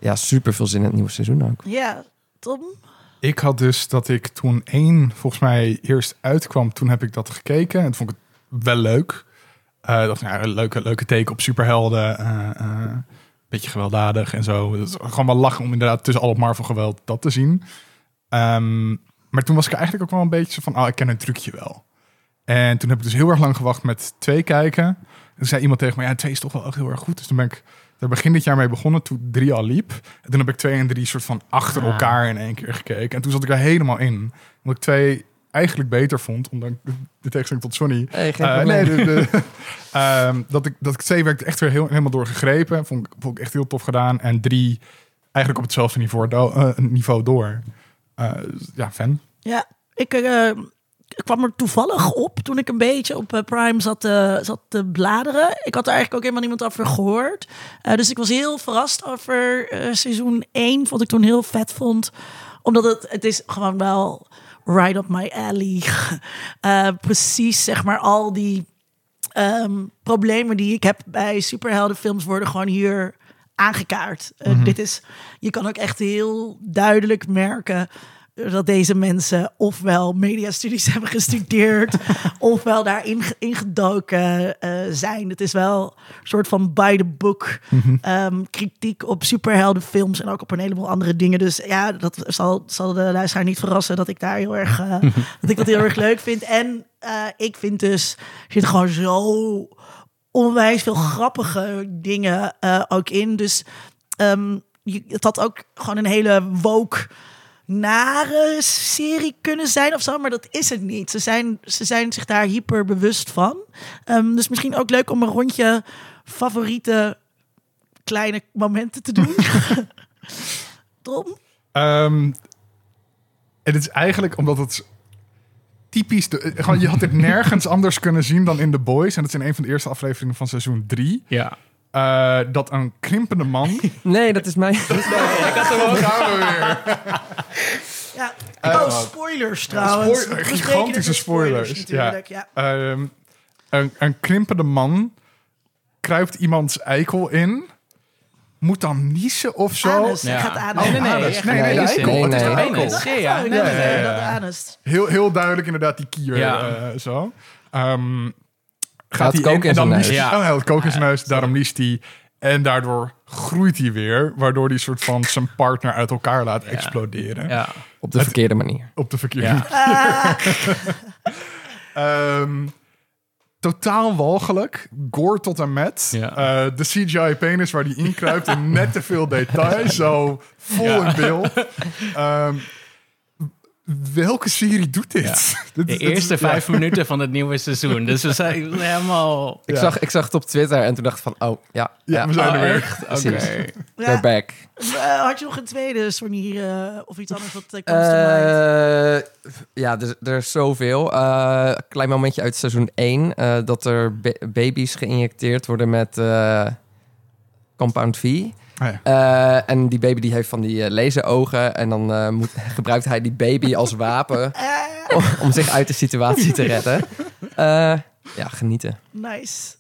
ja, super veel zin in het nieuwe seizoen ook. Ja, Tom? Ik had dus dat ik toen één volgens mij eerst uitkwam, toen heb ik dat gekeken. En vond ik het wel leuk. Eh dacht, ja, een leuke, leuke teken op superhelden. eh, beetje gewelddadig en zo. Het gewoon wel lachen om inderdaad tussen al het Marvel geweld dat te zien. Ehm, maar toen was ik eigenlijk ook wel een beetje van, oh, ik ken een trucje wel. En toen heb ik dus heel erg lang gewacht met twee kijken. En toen zei iemand tegen me, ja, twee is toch wel echt heel erg goed. Dus toen ben ik er begin dit jaar mee begonnen, toen drie al liep. En toen heb ik twee en drie soort van achter Ah. elkaar in één keer gekeken. En toen zat ik er helemaal in. Omdat ik twee eigenlijk beter vond, ondanks de, de tegenstelling tot Sonny. Hey, geen Eh, nee, de, de- <laughs> Ehm, dat ik dat ik twee werd echt weer heel, helemaal door gegrepen. Vond, ik- vond ik echt heel tof gedaan. En drie eigenlijk op hetzelfde niveau, do- eh, niveau door. Eh, ja, fan. Ja, ik, eh, ik kwam er toevallig op toen ik een beetje op eh, Prime zat, te- zat te bladeren. Ik had er eigenlijk ook helemaal niemand over gehoord. Eh, dus ik was heel verrast over eh, seizoen 1. Wat ik toen heel vet vond. Omdat het, het is gewoon wel right up my alley. <laughs> Eh, precies, zeg maar, al die ehm, problemen die ik heb bij superheldenfilms worden gewoon hier aangekaart. Eh, Dit is, je kan ook echt heel duidelijk merken dat deze mensen ofwel mediastudies <laughs> hebben gestudeerd, <laughs> ofwel daarin ge- ingedoken eh, zijn. Het is wel een soort van by the book ehm, kritiek op superheldenfilms en ook op een heleboel andere dingen. Dus ja, dat zal, zal de luisteraar niet verrassen dat ik daar heel erg, eh, <laughs> dat ik dat heel erg leuk vind. En eh, ik vind dus, er zit gewoon zo onwijs veel grappige dingen ook in. Dus ehm, je, het had ook gewoon een hele woke nare serie kunnen zijn of zo, maar dat is het niet. Ze zijn, ze zijn zich daar hyper bewust van. Ehm, dus misschien ook leuk om een rondje favoriete kleine momenten te doen. <laughs> Tom? Ehm, en het is eigenlijk omdat het typisch... De, gewoon, je had dit nergens anders kunnen zien dan in The Boys. En dat is in een van de eerste afleveringen van seizoen drie. Ja. Eh, dat een krimpende man... <laughs> Nee, dat is mij. Daar gaan we weer. Ja. Eh, oh, spoilers trouwens. spoiler- gigantische dus spoilers, natuurlijk. Ja. Ehm, een, een krimpende man kruipt iemands eikel in, moet dan niezen of zo. Anus. Ja. Gaat anus. Oh, Nee, nee, nee. anus. Nee, nee. Nee, Het is nee. Ja, ja. Nee, nee, nee. dat ja. anus. Heel, heel duidelijk inderdaad die kier Ja. eh, zo. Ehm, had gaat hij kook in en zijn neus. hij. Ja. Oh, hij had kook in zijn neus, daarom niest hij. En daardoor groeit hij weer, waardoor hij soort van zijn partner uit elkaar laat exploderen. Ja. Op de verkeerde manier. Op de verkeerde Ja. <laughs> Ehm, totaal walgelijk. Gore tot en met. Ja. Eh, de CGI-penis waar die inkruipt in net te veel <laughs> detail. Zo vol Ja. in beeld. <laughs> Ehm, welke serie doet dit? <laughs> Dit De eerste ja. vijf minuten van het nieuwe seizoen. Dus we zijn <laughs> helemaal... Ik, Ja. zag, ik zag het op Twitter en toen dacht ik van, oh ja, Ja, we zijn Oh, er weer. echt? Oké. They're back. Eh, had je nog een tweede, Sonny, eh, of iets anders wat uh? Eh, ja, er, er is zoveel. Eh, klein momentje uit seizoen 1. eh, dat er ba- baby's geïnjecteerd worden met eh, Compound V. Ja. Eh, en die baby die heeft van die eh, laserogen. En dan eh, moet, <laughs> gebruikt hij die baby als wapen om, om zich uit de situatie te redden. Eh, ja, genieten. nice.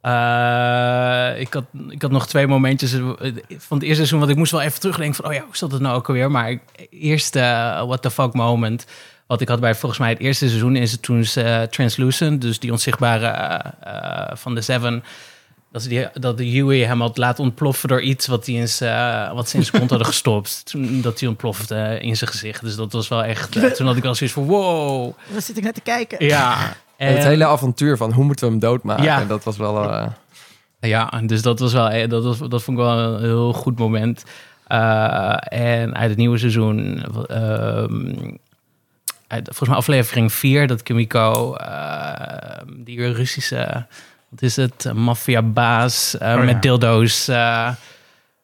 Eh, ik, had, ik had nog twee momentjes van het eerste seizoen... want ik moest wel even terugdenken van... oh ja, hoe zat het nou ook alweer? Maar eh, what the fuck moment... wat ik had bij volgens mij het eerste seizoen... is het toen ze Translucent, dus die onzichtbare van de Seven... Dat, die, dat de Huey hem had laten ontploffen door iets wat, hij in zijn, wat ze in zijn kont hadden gestopt. <laughs> Toen dat hij ontplofte in zijn gezicht. Dus dat was wel echt... eh, <laughs> toen had ik wel zoiets van wow. Daar zit ik net te kijken. Ja. En het hele avontuur van hoe moeten we hem doodmaken. Ja. Dat was wel... eh, <laughs> Ja, dus dat was wel, eh, dat, was, dat vond ik wel een heel goed moment. Eh, en uit het nieuwe seizoen, ehm, uit, volgens mij aflevering 4, dat Kimiko, eh, die Russische, wat is het, maffiabaas ja. met dildo's eh,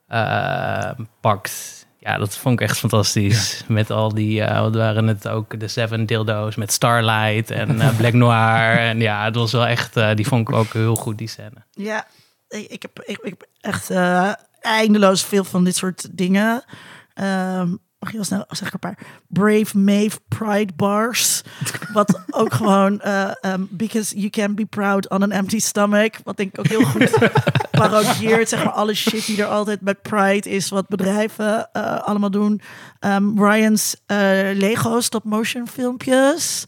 eh, pakt. Ja, dat vond ik echt fantastisch. Met al die, eh, wat waren het ook, de Seven dildo's met Starlight en Black Noir. <laughs> En ja, het was wel echt, eh, die vond ik ook heel goed, die scène. Ja, ik, ik, heb, ik, ik heb echt eh, eindeloos veel van dit soort dingen. Ehm, mag je wel snel zeg ik een paar? Brave Maeve Pride Bars. Wat ook gewoon, eh, ehm, because you can be proud on an empty stomach. Wat denk ik ook heel goed <laughs> parodieert. Zeg maar alle shit die er altijd met Pride is. Wat bedrijven eh, allemaal doen. Ehm, Ryan's eh, Lego stop motion filmpjes.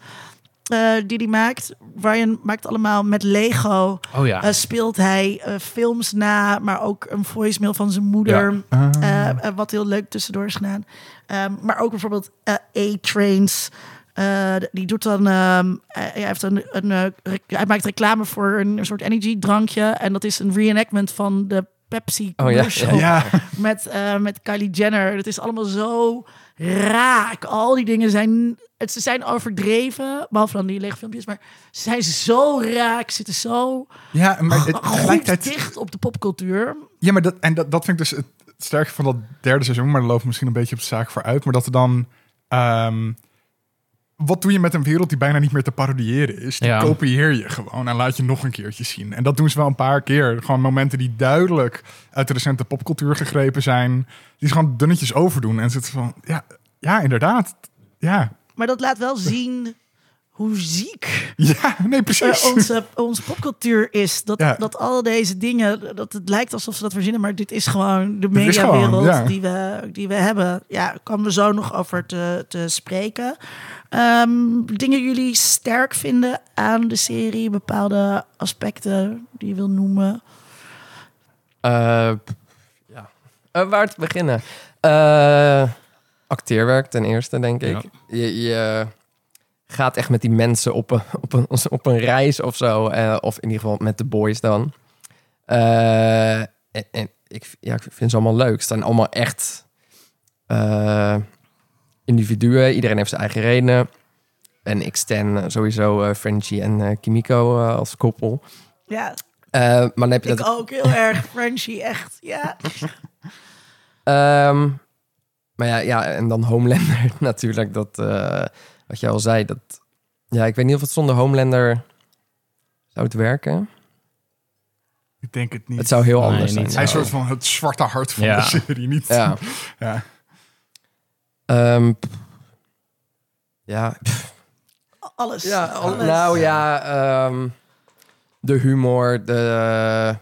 Eh, die hij maakt. Ryan maakt allemaal met Lego. Oh ja. Eh, speelt hij eh, films na, maar ook een voicemail van zijn moeder. Ah. wat heel leuk tussendoor is gedaan. Ehm, maar ook bijvoorbeeld eh, A-Trains. Eh, die doet dan. ehm, eh, hij, heeft een, hij maakt reclame voor een soort energy drankje. En dat is een reenactment van de Pepsi Oh ja, commercial. Ja, <laughs> Met, eh, met Kylie Jenner. Het is allemaal zo raak. Al die dingen zijn, het, ze zijn overdreven, behalve dan die lege filmpjes, maar ze zijn zo raak, zitten zo Ja, maar het, goed tegelijkertijd... dicht op de popcultuur. Ja, maar dat, en dat, dat vind ik dus het sterke van dat derde seizoen. Maar dat loopt misschien een beetje op de zaak vooruit. Maar dat er dan... ehm, wat doe je met een wereld die bijna niet meer te parodiëren is? Die Ja. kopieer je gewoon en laat je nog een keertje zien. En dat doen ze wel een paar keer. Gewoon momenten die duidelijk uit de recente popcultuur gegrepen zijn. Die ze gewoon dunnetjes overdoen. En zitten van, ja, ja, inderdaad. Ja, Maar dat laat wel zien hoe ziek <laughs> ja nee, eh, precies. onze, onze popcultuur is. Dat, Ja. dat al deze dingen, dat het lijkt alsof ze dat verzinnen, maar dit is gewoon de mediawereld ja. die, we, die we hebben. Ja, komen we zo nog over te, te spreken. Ehm, dingen jullie sterk vinden aan de serie, bepaalde aspecten die je wil noemen. Eh, ja. Eh, waar te beginnen? Eh, acteerwerk ten eerste, denk ik. Ja. Je, je gaat echt met die mensen op een, op een, op een reis of zo. eh, of in ieder geval met de boys dan. Eh, en, en ik, ja, ik vind ze allemaal leuk. Ze zijn allemaal echt eh, individuen. Iedereen heeft zijn eigen redenen. En ik stan sowieso eh, Frenchie en eh, Kimiko eh, als koppel. Ja, Eh, maar dan heb je ik dat ook heel <laughs> erg Frenchie, echt. Ja. Ehm, maar ja, ja, en dan Homelander <laughs> natuurlijk. Dat, eh, wat je al zei, dat... Ja, ik weet niet of het zonder Homelander zou het werken. Ik denk het niet. Het zou heel Nee, anders zijn. Hij is een soort van het zwarte hart van Ja. de serie. Niet, Ja. <laughs> ja. Ehm, ja, Alles. ja al- alles. nou ja, ehm, de humor, de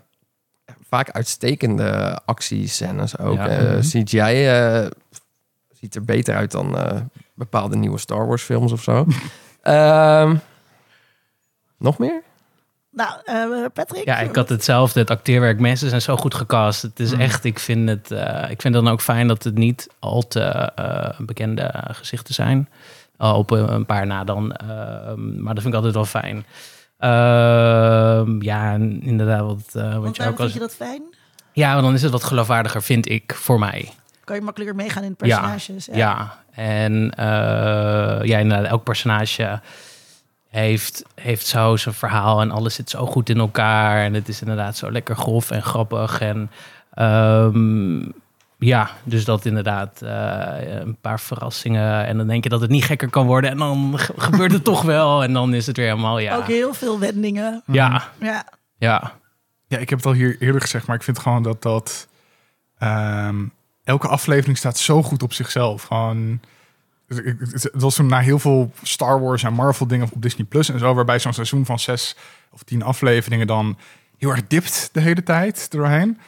vaak uitstekende actiescènes ook. Ja. Eh, Mhm. CGI eh, ziet er beter uit dan eh, bepaalde nieuwe Star Wars films of zo. <laughs> Ehm, nog meer? Nou, eh, Patrick? Ja, ik had hetzelfde. Het acteerwerk, mensen zijn zo goed gecast. Het is Mm. echt, ik vind het, eh, ik vind dan ook fijn dat het niet al te eh, bekende gezichten zijn. Op een, paar na dan. eh, maar dat vind ik altijd wel fijn. Ehm, ja, en inderdaad, wat, wat Want je waarom als. vind je dat fijn? Ja, want dan is het wat geloofwaardiger, vind ik, voor mij. Kan je makkelijker meegaan in de Ja, personages? Ja, en eh, ja, inderdaad, elk personage heeft, heeft zo zijn verhaal en alles zit zo goed in elkaar. En het is inderdaad zo lekker grof en grappig. En ehm, ja, dus dat inderdaad eh, een paar verrassingen. En dan denk je dat het niet gekker kan worden. En dan ge- gebeurt het toch wel. En dan is het weer helemaal, ja. Ook heel veel wendingen. Ja, Ja. ja. Ja, ik heb het al hier eerder gezegd, maar ik vind gewoon dat dat... ehm, elke aflevering staat zo goed op zichzelf. Gewoon... Het het was toen na heel veel Star Wars en Marvel dingen op Disney Plus en zo, waarbij zo'n seizoen van zes of tien afleveringen dan heel erg dipt de hele tijd doorheen.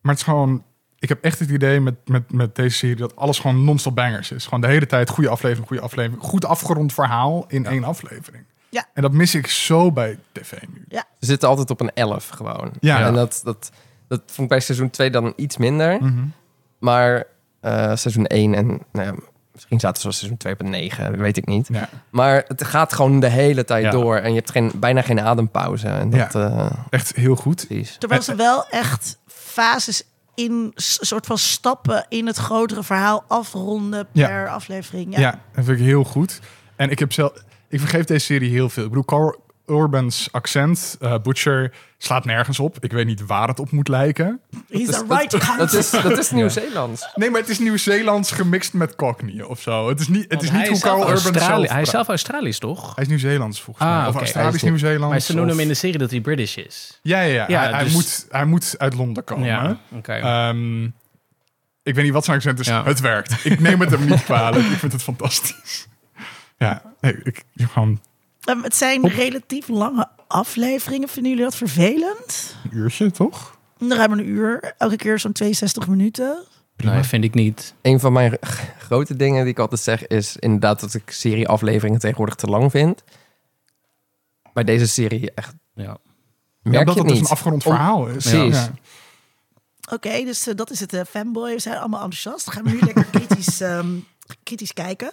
Maar het is gewoon, ik heb echt het idee met, met, met deze serie dat alles gewoon non-stop bangers is. Gewoon de hele tijd goede aflevering, goede aflevering, goed afgerond verhaal in één aflevering. Ja. En dat mis ik zo bij tv nu. Ze zitten altijd op een 11 gewoon. Ja. En dat, dat, dat vond ik bij seizoen 2 dan iets minder. Mhm. Maar eh, seizoen 1 en nou ja, misschien zaten ze wel seizoen 2 op een 9, weet ik niet. Ja, Maar het gaat gewoon de hele tijd Ja. door. En je hebt geen, bijna geen adempauze. En dat, eh, echt heel goed. precies. Terwijl ze wel echt fases in soort van stappen in het grotere verhaal afronden Ja. per aflevering. Ja. Ja. dat vind ik heel goed. En ik heb zelf, ik vergeef deze serie heel veel. Ik bedoel, Carl Urban's accent, eh, Butcher, slaat nergens op. Ik weet niet waar het op moet lijken. He's Dat is- right. Dat is, dat is <laughs> Nieuw-Zeelands. Nee, maar het is Nieuw-Zeelands gemixt met Cockney of zo. Het is niet, het is niet hoe Carl Urban Australië- zelf Hij is zelf Australisch, toch? Hij is Nieuw-Zeelands volgens mij. Ah, Of oké. Australisch Hij is- Nieuw-Zeelands. Maar ze noemen of- hem in de serie dat hij British is. Ja, ja, ja. Ja, hij, hij dus- moet, hij moet uit Londen komen. Ja, oké. Ehm, ik weet niet wat zijn accent is. Ja. Het werkt. Ik neem het hem niet <laughs> kwalijk. Ik vind het fantastisch. Ja, nee, ik, ik gewoon Ehm, het zijn Op. relatief lange afleveringen. Vinden jullie dat vervelend? een uurtje, toch? Ruim een uur. Elke keer zo'n 62 minuten. Nee, vind ik niet. Een van mijn grote dingen die ik altijd zeg is inderdaad dat ik serieafleveringen tegenwoordig te lang vind. Bij deze serie echt Ja. merk Ja, je het dus niet. een afgerond Om- verhaal is. Precies. Ja. Oké, dus eh, dat is het eh, fanboy. We zijn allemaal enthousiast. Dan gaan we nu lekker kritisch, <laughs> ehm, kritisch kijken.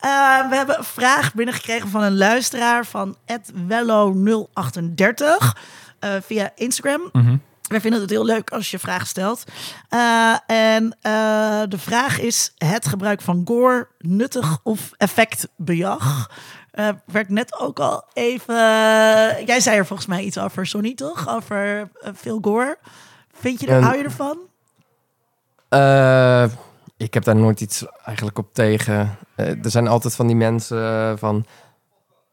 Eh, we hebben een vraag binnengekregen van een luisteraar van wello038 eh, via Instagram. Mhm. Wij vinden het heel leuk als je vragen stelt. Eh, en de vraag is: het gebruik van gore nuttig of effectbejag? Eh werd net ook al even. jij zei er volgens mij iets over, Sonny, toch? Over veel gore. Vind je er, hou je ervan? Ik heb daar nooit iets eigenlijk op tegen. Eh, er zijn altijd van die mensen eh, van...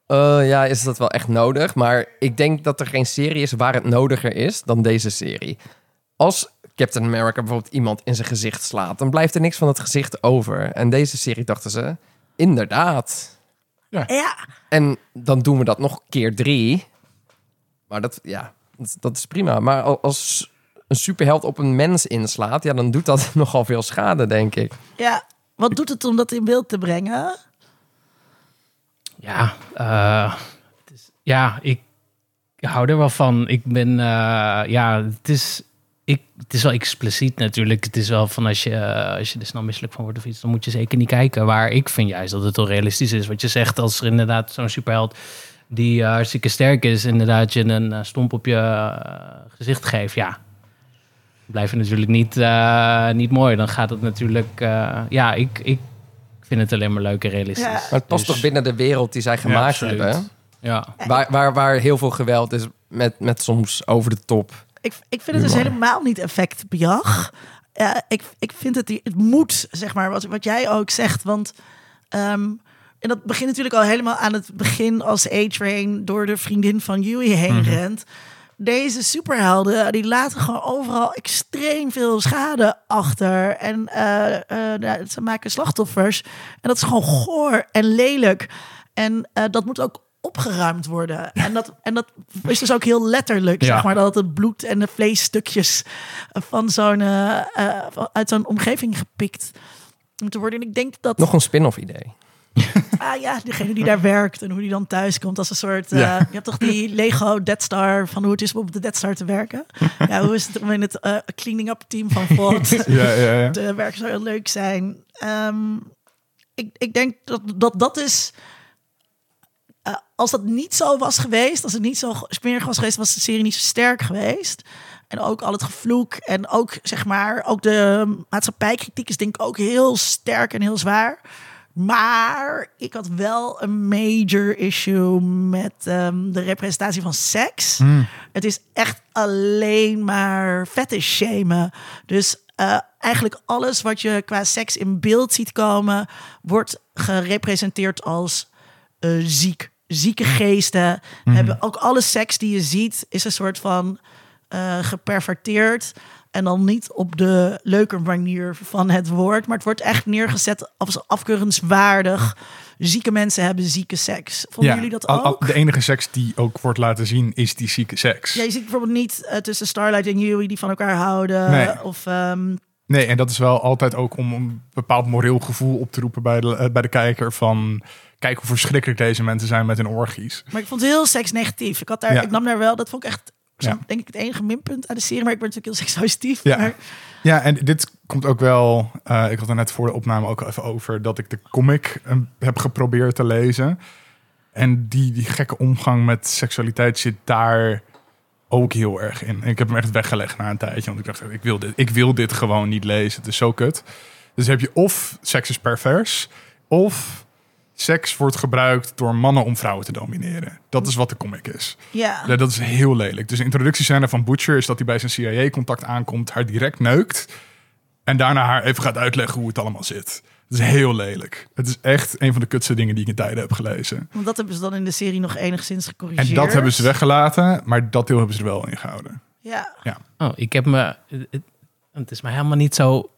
eh, ja, is dat wel echt nodig? Maar ik denk dat er geen serie is waar het nodiger is dan deze serie. Als Captain America bijvoorbeeld iemand in zijn gezicht slaat... dan blijft er niks van het gezicht over. En deze serie dachten ze... Inderdaad. Ja, En dan doen we dat nog keer drie. Maar dat, ja, dat, dat is prima. Maar al- als een superheld op een mens inslaat... ja, dan doet dat <laughs> nogal veel schade, denk ik. ja. Wat doet het om dat in beeld te brengen? Ja, eh, is, ja, ik hou er wel van. Ik ben, eh, ja, het is, ik, het is wel expliciet natuurlijk. Het is wel van als je, eh, als je er snel misselijk van wordt of iets, dan moet je zeker niet kijken. Waar ik vind juist dat het wel realistisch is. Wat je zegt, als er inderdaad zo'n superheld die hartstikke sterk is, inderdaad je een stomp op je gezicht geeft, ja. Blijft het natuurlijk niet, eh, niet mooi. Dan gaat het natuurlijk, eh, ja, ik, ik vind het alleen maar leuk en realistisch. Ja. Maar het past Dus- toch binnen de wereld die zij gemaakt absoluut. hebben. Ja. Waar, waar, waar heel veel geweld is met, met soms over de top. Ik, ik vind het dus helemaal niet effectbejag. Ja, ik, ik vind het, het moet, zeg maar, wat, wat jij ook zegt. Want, ehm, en dat begint natuurlijk al helemaal aan het begin als A-Train door de vriendin van Yui heen rent. Deze superhelden, die laten gewoon overal extreem veel schade achter. En eh, eh, ze maken slachtoffers. En dat is gewoon goor en lelijk. En eh, dat moet ook opgeruimd worden. En dat, en dat is dus ook heel letterlijk, Ja. zeg maar, dat het bloed en de vleesstukjes van zo'n, eh, eh, uit zo'n omgeving gepikt moeten worden. En ik denk dat, Nog een spin-off idee. <laughs> ah ja, degene die daar werkt en hoe die dan thuis komt als een soort, eh, Ja. je hebt toch die Lego Dead Star van hoe het is om op de Dead Star te werken. ja, hoe is het om in het eh, cleaning up team van Ford <laughs> Ja, ja, ja. te werken zou heel leuk zijn. Ehm, ik, ik denk dat dat, dat is. eh, als dat niet zo was geweest, als het niet zo smerig was geweest, was de serie niet zo sterk geweest. En ook al het gevloek en ook zeg maar, ook de maatschappijkritiek is denk ik ook heel sterk en heel zwaar. Maar ik had wel een major issue met ehm, de representatie van seks. Het is echt alleen maar fetish shamen. Dus eh, eigenlijk alles wat je qua seks in beeld ziet komen, wordt gerepresenteerd als eh, ziek. Zieke geesten hebben ook alle seks die je ziet, is een soort van eh, geperverteerd. En dan niet op de leuke manier van het woord, maar het wordt echt neergezet als afkeurenswaardig. Zieke mensen hebben zieke seks. Vonden jullie dat al- ook? al- de enige seks die ook wordt laten zien is die zieke seks. Ja, je ziet bijvoorbeeld niet eh, tussen Starlight en Yui die van elkaar houden. Nee. Of ehm, Nee, en dat is wel altijd ook om een bepaald moreel gevoel op te roepen bij de, eh, bij de kijker van... Kijk hoe verschrikkelijk deze mensen zijn met hun orgies. Maar ik vond het heel seksnegatief. Ik, had daar, Ja. ik nam daar wel, dat vond ik echt, zo, Ja. denk ik, het enige minpunt aan de serie. Maar ik ben natuurlijk heel <laughs> seksuitief. Ja. Maar Ja, en dit komt ook wel... eh, ik had er net voor de opname ook even over... dat ik de comic eh, heb geprobeerd te lezen. En die, die gekke omgang met seksualiteit zit daar ook heel erg in. En ik heb hem echt weggelegd na een tijdje. Want ik dacht, ik wil dit, ik wil dit gewoon niet lezen. Het is zo kut. Dus heb je of seks is pervers... of seks wordt gebruikt door mannen om vrouwen te domineren. Dat is wat de comic is. ja, Ja, dat is heel lelijk. Dus de introductiescène van Butcher is dat hij bij zijn CIA-contact aankomt, haar direct neukt en daarna haar even gaat uitleggen hoe het allemaal zit. Dat is heel lelijk. Het is echt een van de kutste dingen die ik in tijden heb gelezen. want dat hebben ze dan in de serie nog enigszins gecorrigeerd. En dat hebben ze weggelaten, maar dat deel hebben ze er wel in gehouden. Ja, Oh, ik heb me. Het, het is mij helemaal niet zo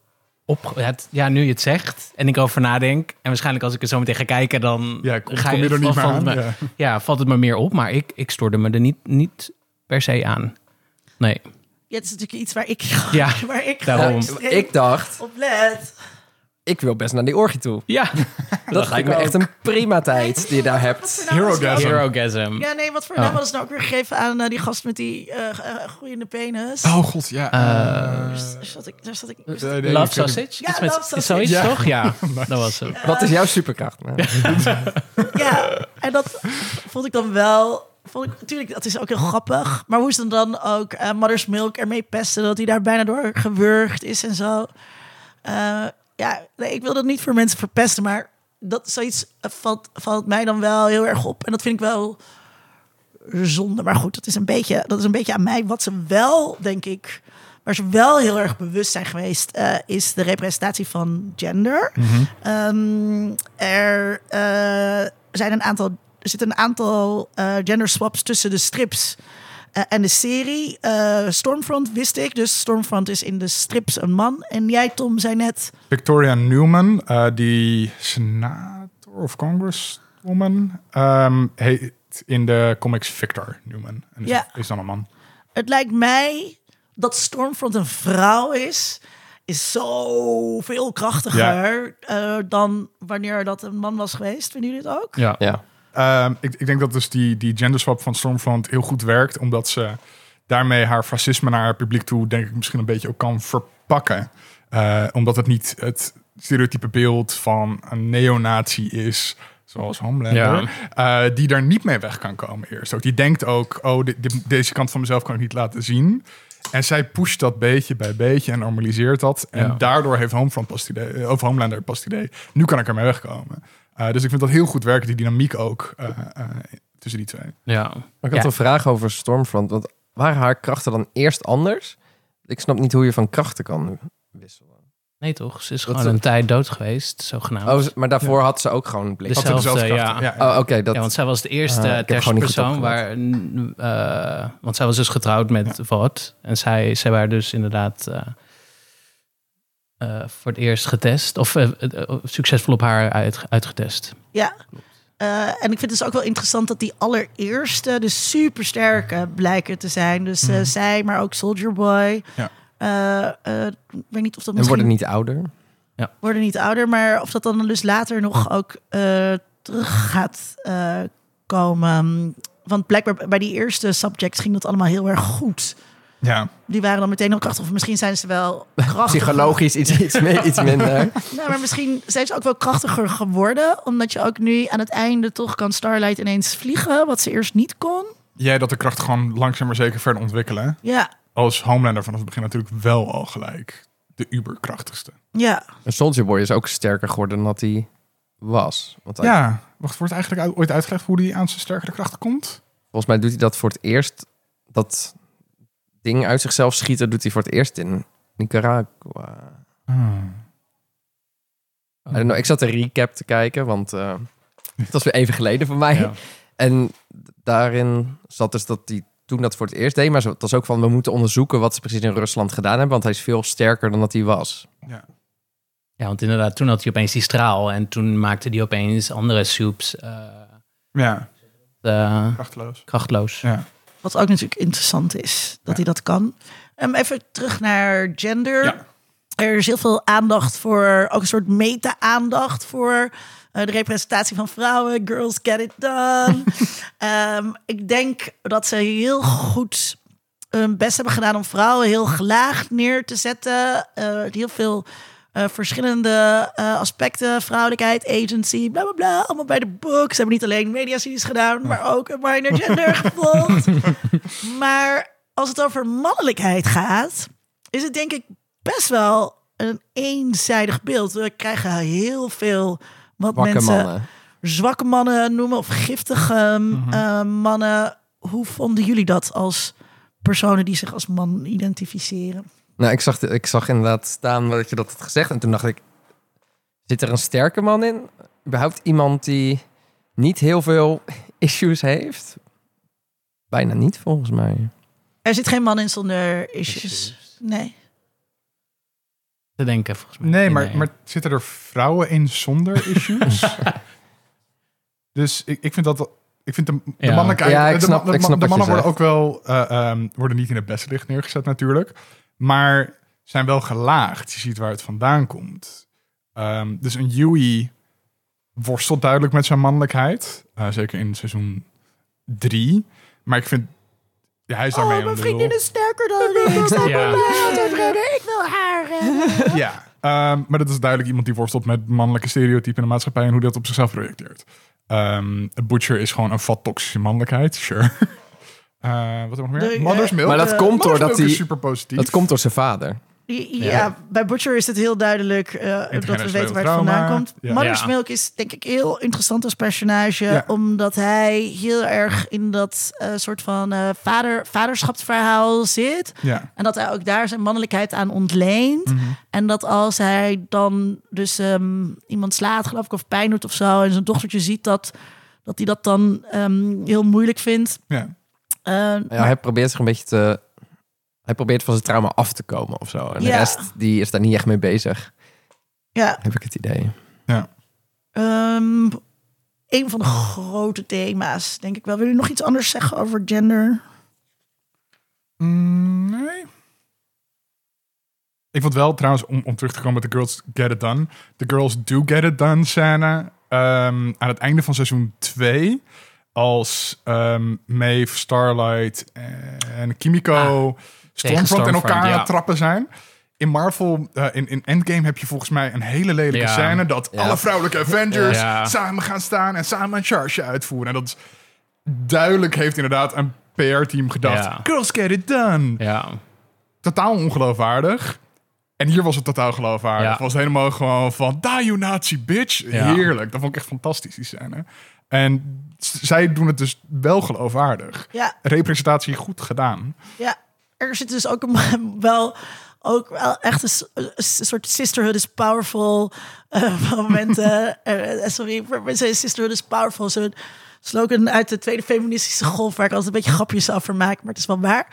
op. Het, ja, nu je het zegt en ik over nadenk. En waarschijnlijk als ik er zo meteen ga kijken, dan Ja, kom, ga kom je er niet meer valt aan. het me- Ja. ja, valt het me meer op. Maar ik, ik stoorde me er niet, niet per se aan. Nee. ja, het is natuurlijk iets waar ik, Ja, <laughs> waar ik daarom. Ik dacht, op let. Ik wil best naar die orgie toe. Ja, <laughs> Dat lijkt me echt een prima tijd die je daar hebt. Herogasm. Herogasm. Ja, nee, wat voor Oh. naam was nou ook weer gegeven aan eh, die gast met die eh eh, groeiende penis? Oh god, ja. Daar zat ik, daar zat ik, Love sausage? Ja, met, love is sausage. Zoiets Ja. toch? <laughs> Ja, dat was het. Wat is jouw superkracht? <laughs> Ja, en dat vond ik dan wel vond ik natuurlijk, dat is ook heel grappig. Maar hoe is dan dan ook eh, Mother's Milk ermee pesten dat hij daar bijna door gewurgd is en zo. Eh, ja, nee, ik wil dat niet voor mensen verpesten, maar dat zoiets eh, valt, valt mij dan wel heel erg op. En dat vind ik wel zonde. Maar goed, dat is een beetje, dat is een beetje aan mij. Wat ze wel, denk ik, waar ze wel heel erg bewust zijn geweest, eh, is de representatie van gender. Ehm, er eh, zijn een aantal, er zitten een aantal eh, gender swaps tussen de strips. Eh, en de serie Eh, Stormfront wist ik, dus Stormfront is in de strips een man. En jij, Tom, zei net Victoria Newman, eh, die senator of congresswoman, ehm, heet in de comics Victor Newman. En is, Ja. is dan een man. Het lijkt mij dat Stormfront een vrouw is, is zoveel krachtiger eh, dan wanneer dat een man was geweest. Vinden jullie het ook? Ja. Ja. Ehm, ik, ik denk dat dus die, die gender swap van Stormfront heel goed werkt, omdat ze daarmee haar fascisme naar haar publiek toe, denk ik, misschien een beetje ook kan verpakken. Eh, omdat het niet het stereotype beeld van een neonazi is, zoals Homelander, eh, die daar niet mee weg kan komen eerst. Ook die denkt ook, oh, de- de- deze kant van mezelf kan ik niet laten zien. En zij pusht dat beetje bij beetje en normaliseert dat. En Ja. daardoor heeft Homefront pas het idee, of Homelander pas het idee, nu kan ik ermee wegkomen. Eh, dus ik vind dat heel goed werken, die dynamiek ook eh, eh, tussen die twee. ja. Maar ik had Ja. een vraag over Stormfront. Want waren haar krachten dan eerst anders? Ik snap niet hoe je van krachten kan wisselen. Nee toch? Ze is Dat gewoon ze- een tijd dood geweest, zogenaamd. Oh, maar daarvoor had ze ook gewoon blik. Had ze Dezelfde, dezelfde ja. Ja, Oh, oké. dat... Ja, want zij was de eerste Ah, niet goed perspersoon waar... eh, want zij was dus getrouwd met Vought. En zij, zij waren dus inderdaad voor het eerst getest. Of eh, eh, succesvol op haar uit, uitgetest. Ja. Eh, en ik vind het dus ook wel interessant dat die allereerste, de supersterke, blijken te zijn. Dus eh, zij, maar ook Soldier Boy. Ja. Eh, eh, ik weet niet of dat En misschien worden niet ouder. worden niet ouder, maar of dat dan dus later nog ook eh, terug gaat eh, komen. Want blijkbaar bij die eerste subjects ging dat allemaal heel erg goed. Ja. Die waren dan meteen heel krachtig. Of misschien zijn ze wel <laughs> krachtiger. Psychologisch iets, iets, meer, iets minder. <laughs> Nou, maar misschien zijn ze ook wel krachtiger geworden. Omdat je ook nu aan het einde toch kan Starlight ineens vliegen. Wat ze eerst niet kon. Jij dat de kracht gewoon langzaam maar zeker verder ontwikkelen. Ja, Als Homelander vanaf het begin natuurlijk wel al gelijk de uberkrachtigste. ja. Een Soldier Boy is ook sterker geworden dan dat hij was. Want hij- Ja, wacht, wordt eigenlijk ooit uitgelegd hoe hij aan zijn sterkere krachten komt? volgens mij doet hij dat voor het eerst. Dat ding uit zichzelf schieten doet hij voor het eerst in Nicaragua. I don't know, ik zat een recap te kijken, want eh, het was weer even geleden voor mij. Ja. En daarin zat dus dat hij toen dat voor het eerst deed. Maar het was ook van, we moeten onderzoeken wat ze precies in Rusland gedaan hebben. Want hij is veel sterker dan dat hij was. Ja. Ja, want inderdaad, toen had hij opeens die straal. En toen maakte hij opeens andere soeps eh, Ja, eh, krachteloos. krachtloos. Ja. Wat ook natuurlijk interessant is, dat hij dat kan. Ehm, even terug naar gender. Ja. Er is heel veel aandacht voor, ook een soort meta-aandacht voor eh, de representatie van vrouwen. Girls get it done. <laughs> Ehm, ik denk dat ze heel goed hun best hebben gedaan om vrouwen heel gelaagd neer te zetten. Eh, heel veel eh, verschillende eh, aspecten, vrouwelijkheid, agency, bla bla bla, allemaal bij de boek. Ze hebben niet alleen mediaseries gedaan, maar ook een minor gender <laughs> gevolgd. maar als het over mannelijkheid gaat, is het denk ik best wel een eenzijdig beeld. We krijgen heel veel wat Wakke mensen mannen. zwakke mannen noemen of giftige Mhm. eh, mannen. Hoe vonden jullie dat als personen die zich als man identificeren? Nou, ik zag, ik zag inderdaad staan dat je dat had gezegd. En toen dacht ik, zit er een sterke man in? Überhaupt iemand die niet heel veel <laughs> issues heeft? Bijna niet, volgens mij. Er zit geen man in zonder issues. Nee. Te denken, volgens mij. Nee, maar, maar zitten er vrouwen in zonder <laughs> issues? dus ik, ik vind dat... Ik vind de, de Ja. Ja, ik de, snap- de, ik de snap wat je mannen worden ook wel... eh, ehm, worden niet in het beste licht neergezet natuurlijk. Maar zijn wel gelaagd. Je ziet waar het vandaan komt. Ehm, dus een Yui worstelt duidelijk met zijn mannelijkheid. Eh, zeker in seizoen drie. Maar ik vind... Ja, hij is daarmee Oh, mijn vriendin is sterker dan ik. <laughs> Ik Ja. Ik wil haar. <laughs> Ja, ehm, maar dat is duidelijk iemand die worstelt met mannelijke stereotypen in de maatschappij en hoe dat op zichzelf projecteert. Ehm, Butcher is gewoon een vat toxische mannelijkheid, sure. Eh, wat nog meer? De, Mother's eh, Milk. Maar dat Eh, komt doordat hij... super positief. Dat komt door zijn vader. Ja, ja, bij Butcher is het heel duidelijk eh, dat we weten waar het vandaan komt. Ja. Mother's Ja. Milk is denk ik heel interessant als personage. Ja. Omdat hij heel erg in dat eh, soort van eh, vader, vaderschapsverhaal zit. Ja. En dat hij ook daar zijn mannelijkheid aan ontleent. Mhm. En dat als hij dan dus ehm, iemand slaat, geloof ik, of pijn doet of zo... en zijn dochtertje ziet dat, dat hij dat dan ehm, heel moeilijk vindt. Ja. Eh, Ja, maar- hij probeert zich een beetje te... Hij probeert van zijn trauma af te komen of zo. En de Ja. rest, die is daar niet echt mee bezig. ja, Heb ik het idee. Ehm, een van de grote thema's, denk ik wel. Wil je nog iets anders zeggen over gender? Mm, nee. Ik vond wel trouwens, om, om terug te komen met de Girls Get It Done. De Girls Do Get It Done scène. ehm, aan het einde van seizoen 2. Als ehm Maeve, Starlight en Kimiko Stormfront in Stormfront, elkaar ja. het trappen zijn. In Marvel, eh, in, in Endgame heb je volgens mij een hele lelijke Ja. scène... dat Ja. alle vrouwelijke Avengers samen gaan staan... en samen een charge uitvoeren. En dat is duidelijk heeft inderdaad een PR-team gedacht... Ja. Girls Get It Done Ja. totaal ongeloofwaardig. En hier was het totaal geloofwaardig. Het was helemaal gewoon van, da you nazi bitch. Heerlijk. Dat vond ik echt fantastisch, die scène. En zij doen het dus wel geloofwaardig. Ja, Representatie goed gedaan. ja. Er zit dus ook een, <laughs> wel, ook wel echt een, soort sisterhood is powerful eh, <laughs> momenten. Eh, sorry, voor mensen sisterhood is powerful. Zo'n slogan uit de tweede feministische golf, waar ik altijd een beetje grapjes over maak, maar het is wel waar.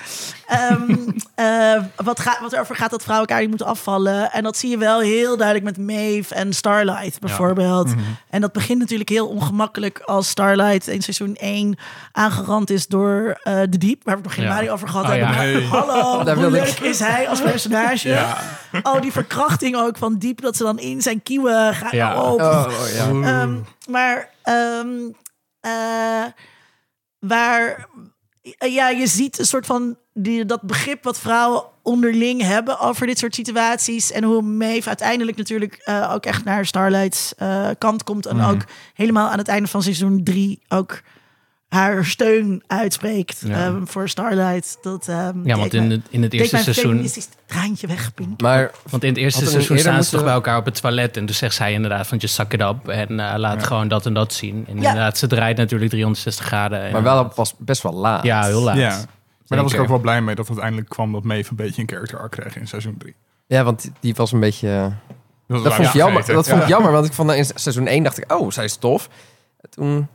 Ehm, <laughs> eh, wat, gaat, wat erover gaat dat vrouwen elkaar niet moeten afvallen. En dat zie je wel heel duidelijk met Maeve en Starlight bijvoorbeeld. En dat begint natuurlijk heel ongemakkelijk als Starlight in seizoen 1 aangerand is door eh, de Diep, waar we het nog Ja. niet over gehad Oh, hebben. ja. Hey. Hallo, <laughs> Daar hoe leuk is hij als personage? Oh, die verkrachting ook van Diep, dat ze dan in zijn kieuwen gaan. Ja. Oh, Oh, ja. Ehm, maar ehm, eh, waar eh, ja, je ziet een soort van die, dat begrip wat vrouwen onderling hebben over dit soort situaties. En hoe Maeve uiteindelijk natuurlijk eh, ook echt naar Starlight's kant komt. En Mhm. ook helemaal aan het einde van seizoen drie ook haar steun uitspreekt Ja. ehm, voor Starlight. Dat, ehm, Ja, want in het, in het eerste mijn seizoen... feministisch traantje weg, Pink. Maar Want in het eerste er seizoen staan ze toch bij elkaar op het toilet. En toen zegt zij inderdaad van, just suck it up. En eh, laat Ja. gewoon dat en dat zien. En Ja. inderdaad, ze draait natuurlijk 360 graden. En- Maar wel pas best wel laat. Ja, heel laat. Ja. Maar daar was ik ook wel blij mee dat het uiteindelijk kwam dat Maeve een beetje een character arc kreeg in seizoen 3. Ja, want die- was een beetje... Dat, Dat vond ik jammer. Dat vond ik jammer, want ik vond in seizoen 1 dacht ik, oh, zij is tof. Toen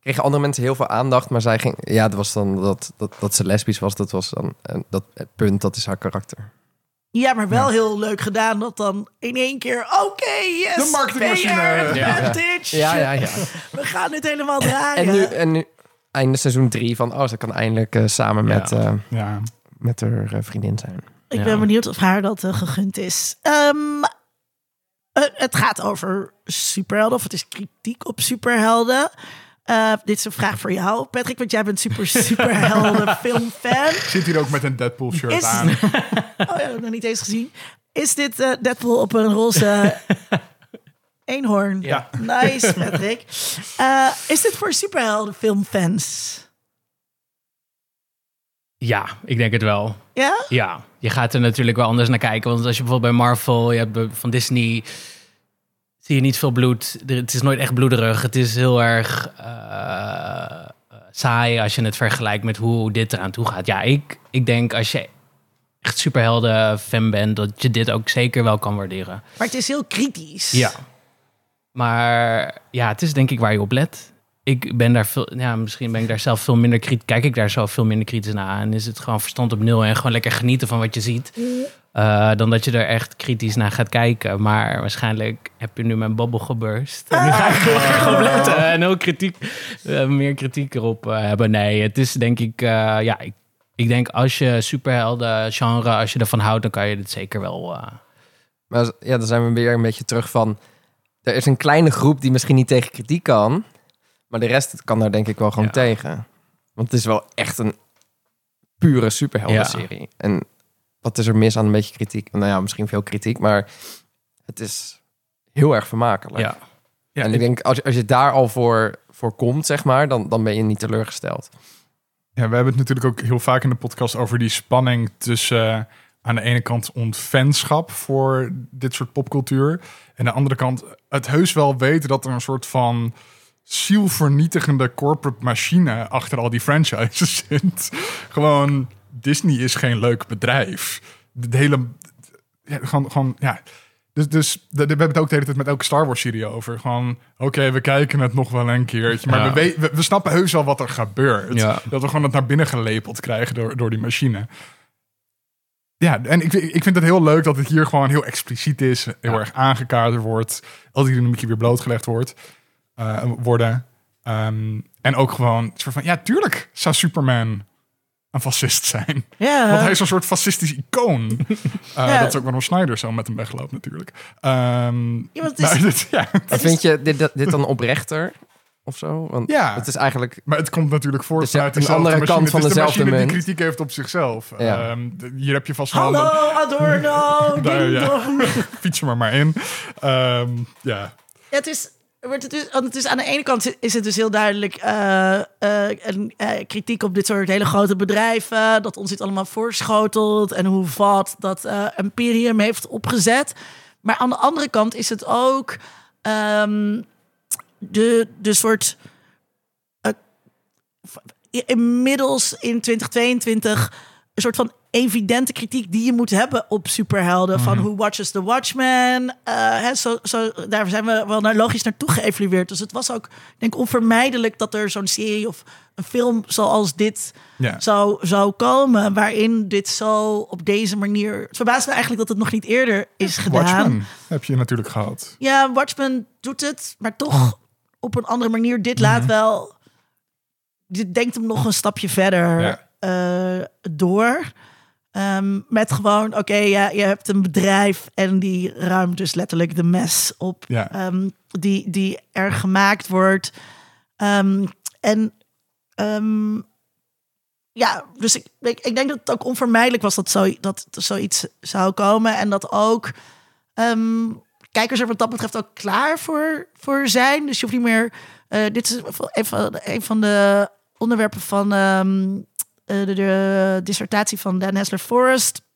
kregen andere mensen heel veel aandacht, maar zij ging... Ja, dat was dan dat, dat, dat ze lesbisch was, dat was dan en dat het punt, dat is haar karakter. Ja, maar wel Ja. heel leuk gedaan dat dan in één keer... Oké, yes, De marketingmachine. Ja. Ja, ja, ja. We gaan dit helemaal draaien. En nu, en nu einde seizoen 3 van, oh, ze kan eindelijk eh, samen Ja. met, eh, Ja. met haar eh, vriendin zijn. Ik Ja. ben benieuwd of haar dat gegund is. Ehm, eh, het gaat over superhelden, of het is kritiek op superhelden. Eh, dit is een vraag voor jou, Patrick, want jij bent super superhelden <laughs> filmfan. Zit hier ook met een Deadpool shirt Is- aan. <laughs> Oh ja, nog niet eens gezien. Is dit eh, Deadpool op een roze <laughs> eenhoorn? Ja. Nice, Patrick. Eh, is dit voor superhelden filmfans? Ja, ik denk het wel. Ja? Ja, je gaat er natuurlijk wel anders naar kijken. Want als je bijvoorbeeld bij Marvel, je hebt van Disney, zie je niet veel bloed. Het is nooit echt bloederig. Het is heel erg eh, saai als je het vergelijkt met hoe dit eraan toe gaat. Ja, ik, ik denk als je echt superhelden fan bent, dat je dit ook zeker wel kan waarderen. Maar het is heel kritisch. Ja. Maar ja, het is denk ik waar je op let. Ik ben daar veel, ja, misschien ben ik daar zelf veel minder kritisch, kijk ik daar zo veel minder kritisch naar. En is het gewoon verstand op nul en gewoon lekker genieten van wat je ziet. Eh, dan dat je er echt kritisch naar gaat kijken. Maar waarschijnlijk heb je nu mijn babbel geburst. En nu ga ik er heel erg op letten en heel kritiek, eh, meer kritiek erop eh, hebben. Nee, het is denk ik, eh, ja, ik, ik denk als je superhelden genre, als je ervan houdt, dan kan je dit zeker wel. eh, Maar ja, dan zijn we weer een beetje terug van... Er is een kleine groep die misschien niet tegen kritiek kan... maar de rest kan daar denk ik wel gewoon Ja. tegen. Want het is wel echt een pure superhelden-serie. En wat is er mis aan een beetje kritiek? Nou ja, misschien veel kritiek, maar het is heel erg vermakelijk. ja. Ja, en ik ik- denk, als je, als je daar al voor, voorkomt, zeg maar, dan, dan ben je niet teleurgesteld. Ja, we hebben het natuurlijk ook heel vaak in de podcast over die spanning tussen eh, aan de ene kant ontfanschap voor dit soort popcultuur. En aan de andere kant het heus wel weten dat er een soort van zielvernietigende corporate machine achter al die franchises <laughs> zit. Gewoon, Disney is geen leuk bedrijf. De hele, ja, gewoon, gewoon, ja. Dus, dus we hebben het ook de hele tijd met elke Star Wars serie over. Gewoon, oké, we kijken het nog wel een keertje. Maar Ja. we, we, we, snappen heus wel wat er gebeurt. Ja. Dat we gewoon het naar binnen gelepeld krijgen door, door die machine. Ja, en ik, ik vind het heel leuk dat het hier gewoon heel expliciet is. Heel Ja. erg aangekaderd wordt. Elke dynamiekje weer blootgelegd wordt. eh, worden. Ehm, en ook gewoon een soort van... Ja, tuurlijk zou Superman een fascist zijn. Ja. Want hij is een soort fascistisch icoon. <laughs> Eh, Ja. Dat is ook waarom Snyder zo met hem wegloopt natuurlijk. Ehm, Ja, want het is- maar dit- ja. <laughs> Maar vind je dit, dit- dan oprechter of zo? Want Ja. het is eigenlijk... Maar het komt natuurlijk voort Dus vanuit een dezelfde andere machine. kant van Het is de dezelfde machine die kritiek heeft op zichzelf. Ja. Ehm, de- hier heb je vast wel... Hallo, Adorno, <laughs> Daar, ja. Fiets er maar maar in. Ehm, ja. Ja, het is, wordt het, dus, aan de ene kant is het dus heel duidelijk eh, eh, een eh, kritiek op dit soort hele grote bedrijven. Dat ons dit allemaal voorschotelt en hoe wat dat imperium heeft opgezet. Maar aan de andere kant is het ook ehm, de, de soort. inmiddels in 2022 een soort van evidente kritiek die je moet hebben op superhelden. Van Who Watches the Watchmen. Eh, hè, zo, zo, daar zijn we wel naar, logisch naartoe geëvalueerd. Dus het was ook, denk onvermijdelijk dat er zo'n serie of een film zoals dit zou, zou komen. Waarin dit zo op deze manier. Het verbaast me eigenlijk dat het nog niet eerder is gedaan. Watchmen heb je natuurlijk gehad. Ja, Watchmen doet het, maar toch op een andere manier. Dit laat wel. Dit denkt hem nog een stapje verder eh, door. Ehm, met gewoon, oké, ja, je hebt een bedrijf en die ruimt dus letterlijk de mes op Ja. ehm, die, die er gemaakt wordt. Ehm, en ja, dus ik, ik, ik denk dat het ook onvermijdelijk was dat, zo, dat zoiets zou komen. En dat ook kijkers er wat dat betreft ook klaar voor, voor zijn. Dus je hoeft niet meer. eh, dit is een van, een van de onderwerpen van eh, de, de dissertatie van Dan Hessler Forrest.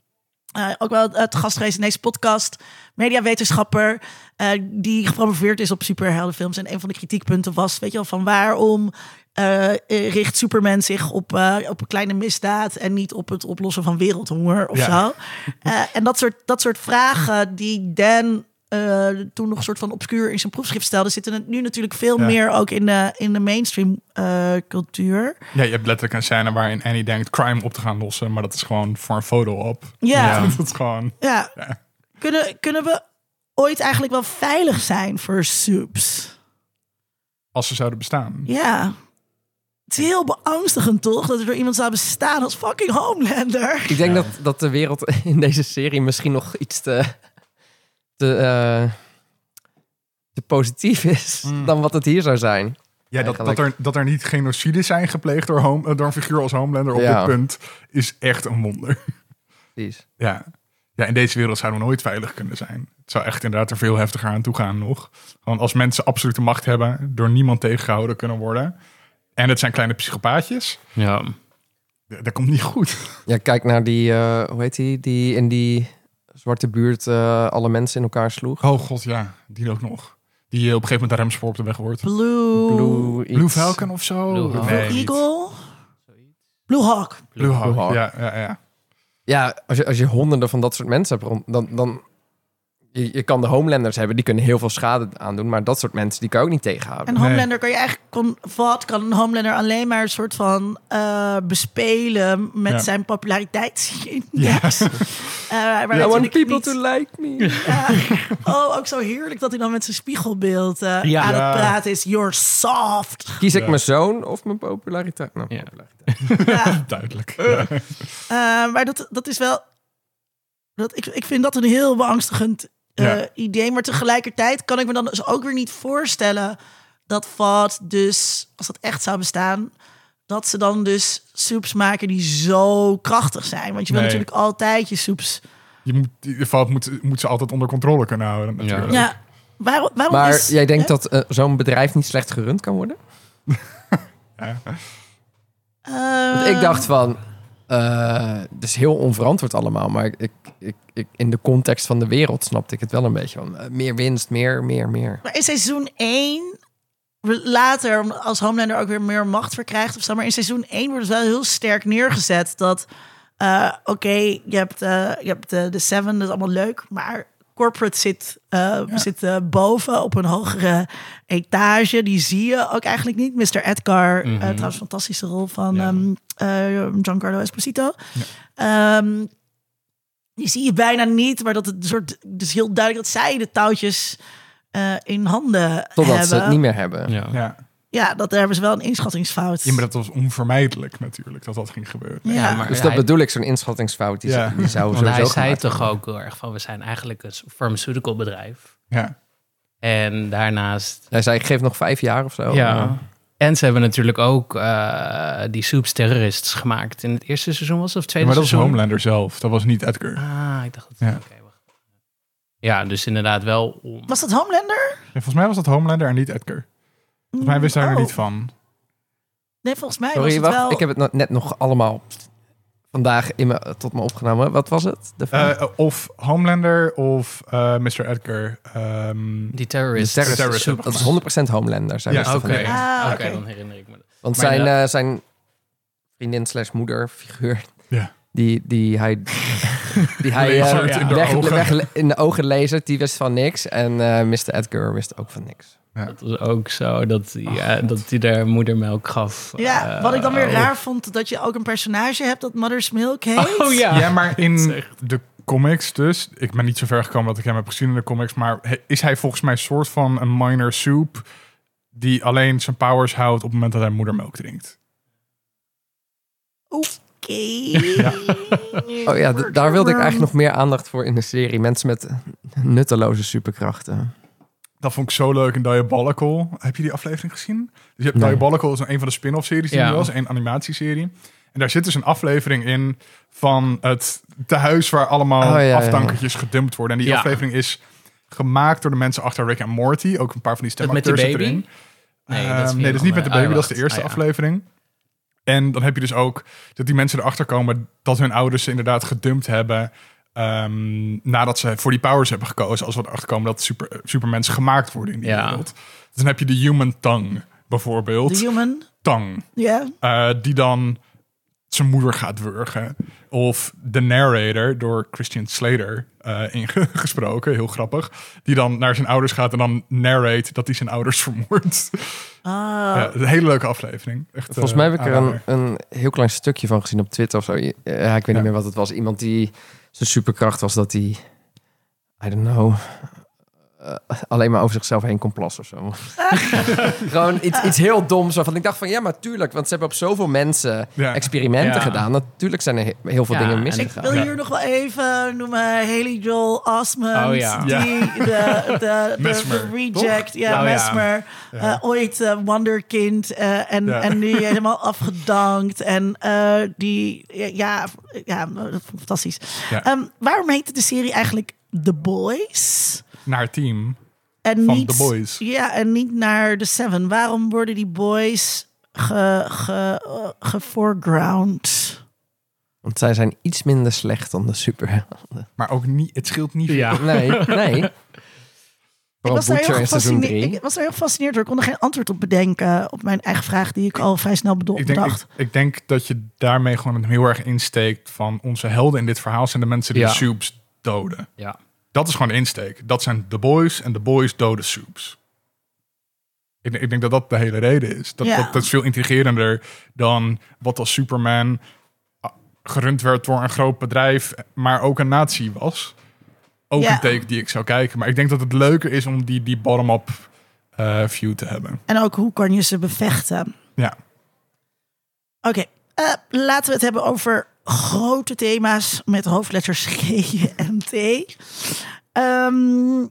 Eh, ook wel het gast geweest in deze podcast. Mediawetenschapper. eh, die gepromoveerd is op superheldenfilms. En een van de kritiekpunten was, weet je wel, van waarom richt Superman zich op, op een kleine misdaad en niet op het oplossen van wereldhonger of Ja. zo. En dat soort, dat soort vragen die Dan eh, toen nog een soort van obscuur in zijn proefschrift stelde, zitten het nu natuurlijk veel Ja. meer ook in de, in de mainstream eh, cultuur. Ja, je hebt letterlijk een scène waarin Annie denkt crime op te gaan lossen. Maar dat is gewoon voor een foto op. Ja. <laughs> dat is gewoon... Ja. Ja. Kunnen, kunnen we ooit eigenlijk wel veilig zijn voor soups? Als ze zouden bestaan. Ja. Het is heel beangstigend, toch? Dat er door iemand zou bestaan als fucking Homelander. Ik denk dat, dat de wereld in deze serie misschien nog iets te, te, eh, te positief is Mm. dan wat het hier zou zijn. Ja, dat, dat, er, dat er niet genocide zijn gepleegd door, home, door een figuur als Homelander op Ja. dit punt is echt een wonder. Precies. Ja. ja, in deze wereld zouden we nooit veilig kunnen zijn. Het zou echt inderdaad er veel heftiger aan toe gaan nog. Want als mensen absolute macht hebben, door niemand tegengehouden kunnen worden. En het zijn kleine psychopaatjes. Ja. Dat komt niet goed. Ja, kijk naar die, eh, hoe heet die, die in die zwarte buurt eh, alle mensen in elkaar sloeg. Oh god, ja. Die ook nog. Die eh, op een gegeven moment de remspoor op de weg wordt. Blue, Blue, Blue. Falcon of zo? Blue. Nee. Eagle. Blue Hawk. Blue Hawk, Blue Hawk. Ja, ja, ja. Ja, als je, als je honderden van dat soort mensen hebt, rond, dan, dan je, je kan de Homelanders hebben, die kunnen heel veel schade aandoen, maar dat soort mensen die kan je ook niet tegenhouden. En Homelander kan je eigenlijk, kon, wat kan een Homelander alleen maar een soort van eh, bespelen met Ja. zijn populariteitsindex. Ja. <laughs> Eh, waar I want people niet- to like me. <laughs> Oh, ook zo heerlijk dat hij dan met zijn spiegelbeeld eh, Ja. aan Ja. het praten is. You're soft. Kies ik mijn zoon of mijn populariteit? Nou, Ja. populariteit. Ja. <laughs> Duidelijk. Ja. Eh, maar dat, dat is wel. Dat, ik, ik vind dat een heel beangstigend eh, Ja. idee. Maar tegelijkertijd kan ik me dan dus ook weer niet voorstellen dat wat dus, als dat echt zou bestaan, dat ze dan dus soeps maken die zo krachtig zijn. Want je wil natuurlijk altijd je soeps. Je moet, geval moet, moet ze altijd onder controle kunnen houden. Natuurlijk. Ja, waarom, waarom Maar is. jij denkt hè? dat eh, zo'n bedrijf niet slecht gerund kan worden? <laughs> Want ik dacht van, eh is heel onverantwoord allemaal, maar ik, ik, ik, in de context van de wereld snapte ik het wel een beetje eh, meer winst, meer, meer, meer. Maar in seizoen 1, later als Homelander ook weer meer macht verkrijgt of zo, maar in seizoen 1 wordt het wel heel sterk neergezet dat, eh, oké, je hebt, je hebt de Seven, dat is allemaal leuk, maar corporate zit, eh, zit eh, boven op een hogere etage. Die zie je ook eigenlijk niet. Mr. Edgar, eh, trouwens fantastische rol van Ja. ehm, eh, Giancarlo Esposito. Ehm, die zie je bijna niet, maar dat het soort, dus heel duidelijk dat zij de touwtjes eh, in handen Totdat hebben. ze het niet meer hebben. Ja. Ja. Ja, dat daar hebben ze wel een inschattingsfout. ja, maar dat was onvermijdelijk natuurlijk, dat dat ging gebeuren. Ja. maar Dus hij- dat bedoel ik, zo'n inschattingsfout. Die, Ja. die zou Want hij zei toch worden. ook heel erg van, we zijn eigenlijk een pharmaceutical bedrijf. Ja. En daarnaast, Hij zei, ik geef nog vijf jaar of zo. ja. En ze hebben natuurlijk ook eh, die Soups Terrorists gemaakt. In het eerste seizoen was of tweede maar dat was seizoen? Homelander zelf, dat was niet Edgar. Ah, ik dacht dat... Ja. oké, wacht. Ja, dus inderdaad wel om... Was dat Homelander? Ja, volgens mij was dat Homelander en niet Edgar. Volgens mij wist hij er Oh. niet van. Nee, volgens mij Sorry, was het wacht. wel... Ik heb het no- net nog allemaal vandaag in me, tot me opgenomen. Wat was het? De vraag? Eh, of Homelander of eh, Mr. Edgar. ehm, Die. De terrorist. dat is 100% Homelander. Zei Ja, Oké, Dijk. Ah, oké, oké. dan herinner ik me dat. Want Maar zijn, ja. eh, zijn vriendin slash moeder figuur, Ja. die, die hij, die hij <laughs> eh, Lasert in de weg, ogen. weg- in de ogen lezen, die wist van niks. En eh, Mr. Edgar wist ook van niks. Dat was ook zo dat hij, eh, dat hij daar moedermelk gaf. Ja, Eh, wat ik dan weer oh. raar vond, dat je ook een personage hebt dat Mother's Milk heet. Oh ja. Ja, maar <laughs> in de comics dus, ik ben niet zo ver gekomen dat ik hem heb gezien in de comics, maar is hij volgens mij een soort van een minor soup die alleen zijn powers houdt op het moment dat hij moedermelk drinkt. Oké. <laughs> Oh ja, daar wilde ik eigenlijk nog meer aandacht voor in de serie. Mensen met nutteloze superkrachten. Dat vond ik zo leuk in Diabolical. Heb je die aflevering gezien? Dus je hebt Nee. Diabolical is een van de spin-off series die Ja. er was, een animatieserie. En daar zit dus een aflevering in van het tehuis waar allemaal Oh, ja, ja, ja. afdankertjes gedumpt worden. En die Ja. aflevering is gemaakt door de mensen achter Rick en Morty. Ook een paar van die stemacteurs zitten erin. Nee, dat is, nee, is niet met de baby, dat is de eerste Ah, ja. aflevering. En dan heb je dus ook dat die mensen erachter komen dat hun ouders ze inderdaad gedumpt hebben. Ehm, nadat ze voor die powers hebben gekozen. Als we erachter komen dat super, supermensen gemaakt worden in die Ja. wereld. Dus dan heb je de human tongue bijvoorbeeld. The Human. Tang. Ja. eh, die dan zijn moeder gaat wurgen. Of de narrator, door Christian Slater eh, ingesproken, heel grappig. Die dan naar zijn ouders gaat en dan narrate dat hij zijn ouders vermoordt. Ah. Ja, een hele leuke aflevering. Echt, Volgens eh, mij heb ik er een, een heel klein stukje van gezien op Twitter of zo. Ja, ik weet Ja. niet meer wat het was. Iemand die zijn superkracht was dat hij, I don't know, eh, alleen maar over zichzelf heen kon plassen of zo. <laughs> Gewoon iets, iets heel doms. Van. Ik dacht van ja, maar tuurlijk, want ze hebben op zoveel mensen Ja. experimenten Ja. gedaan. Natuurlijk zijn er he- heel veel Ja, dingen en Ik misgegaan. wil Ja. hier nog wel even noemen Haley Joel Osment. Oh ja. Die de, de, de, <laughs> reject, ja, ja. Mesmer. Ja. eh, ooit eh, wonderkind. eh, en, Ja. en nu <laughs> helemaal afgedankt. En eh, die, ja, ja, fantastisch. Ja. Ehm, waarom heette de serie eigenlijk The Boys? Naar het team. En Van niet, The Boys. Ja, en niet naar The Seven. Waarom worden die boys ge, ge, eh, geforeground? Want zij zijn iets minder slecht dan de superhelden. Maar ook niet, het scheelt niet veel. Ja. Nee, nee. Ik was, daar heel Butcher in seizoen gefascineerd, 3. ik was daar heel gefascineerd door. Ik kon er geen antwoord op bedenken op mijn eigen vraag die ik al vrij snel bedo- Ik denk, ik, bedacht. ik denk dat je daarmee gewoon heel erg insteekt van onze helden in dit verhaal zijn de mensen die Ja. de doden. Ja. Dat is gewoon de insteek. Dat zijn de boys en de boys doden soups. Ik, ik denk dat dat de hele reden is. Dat, Ja. dat, dat is veel intrigerender dan wat als Superman ah, gerund werd door een groot bedrijf, maar ook een natie was. Ook Ja. een teken die ik zou kijken. Maar ik denk dat het leuker is om die, die bottom-up eh, view te hebben. En ook hoe kan je ze bevechten? Ja. Oké, eh, laten we het hebben over grote thema's met hoofdletters G en T. Ehm,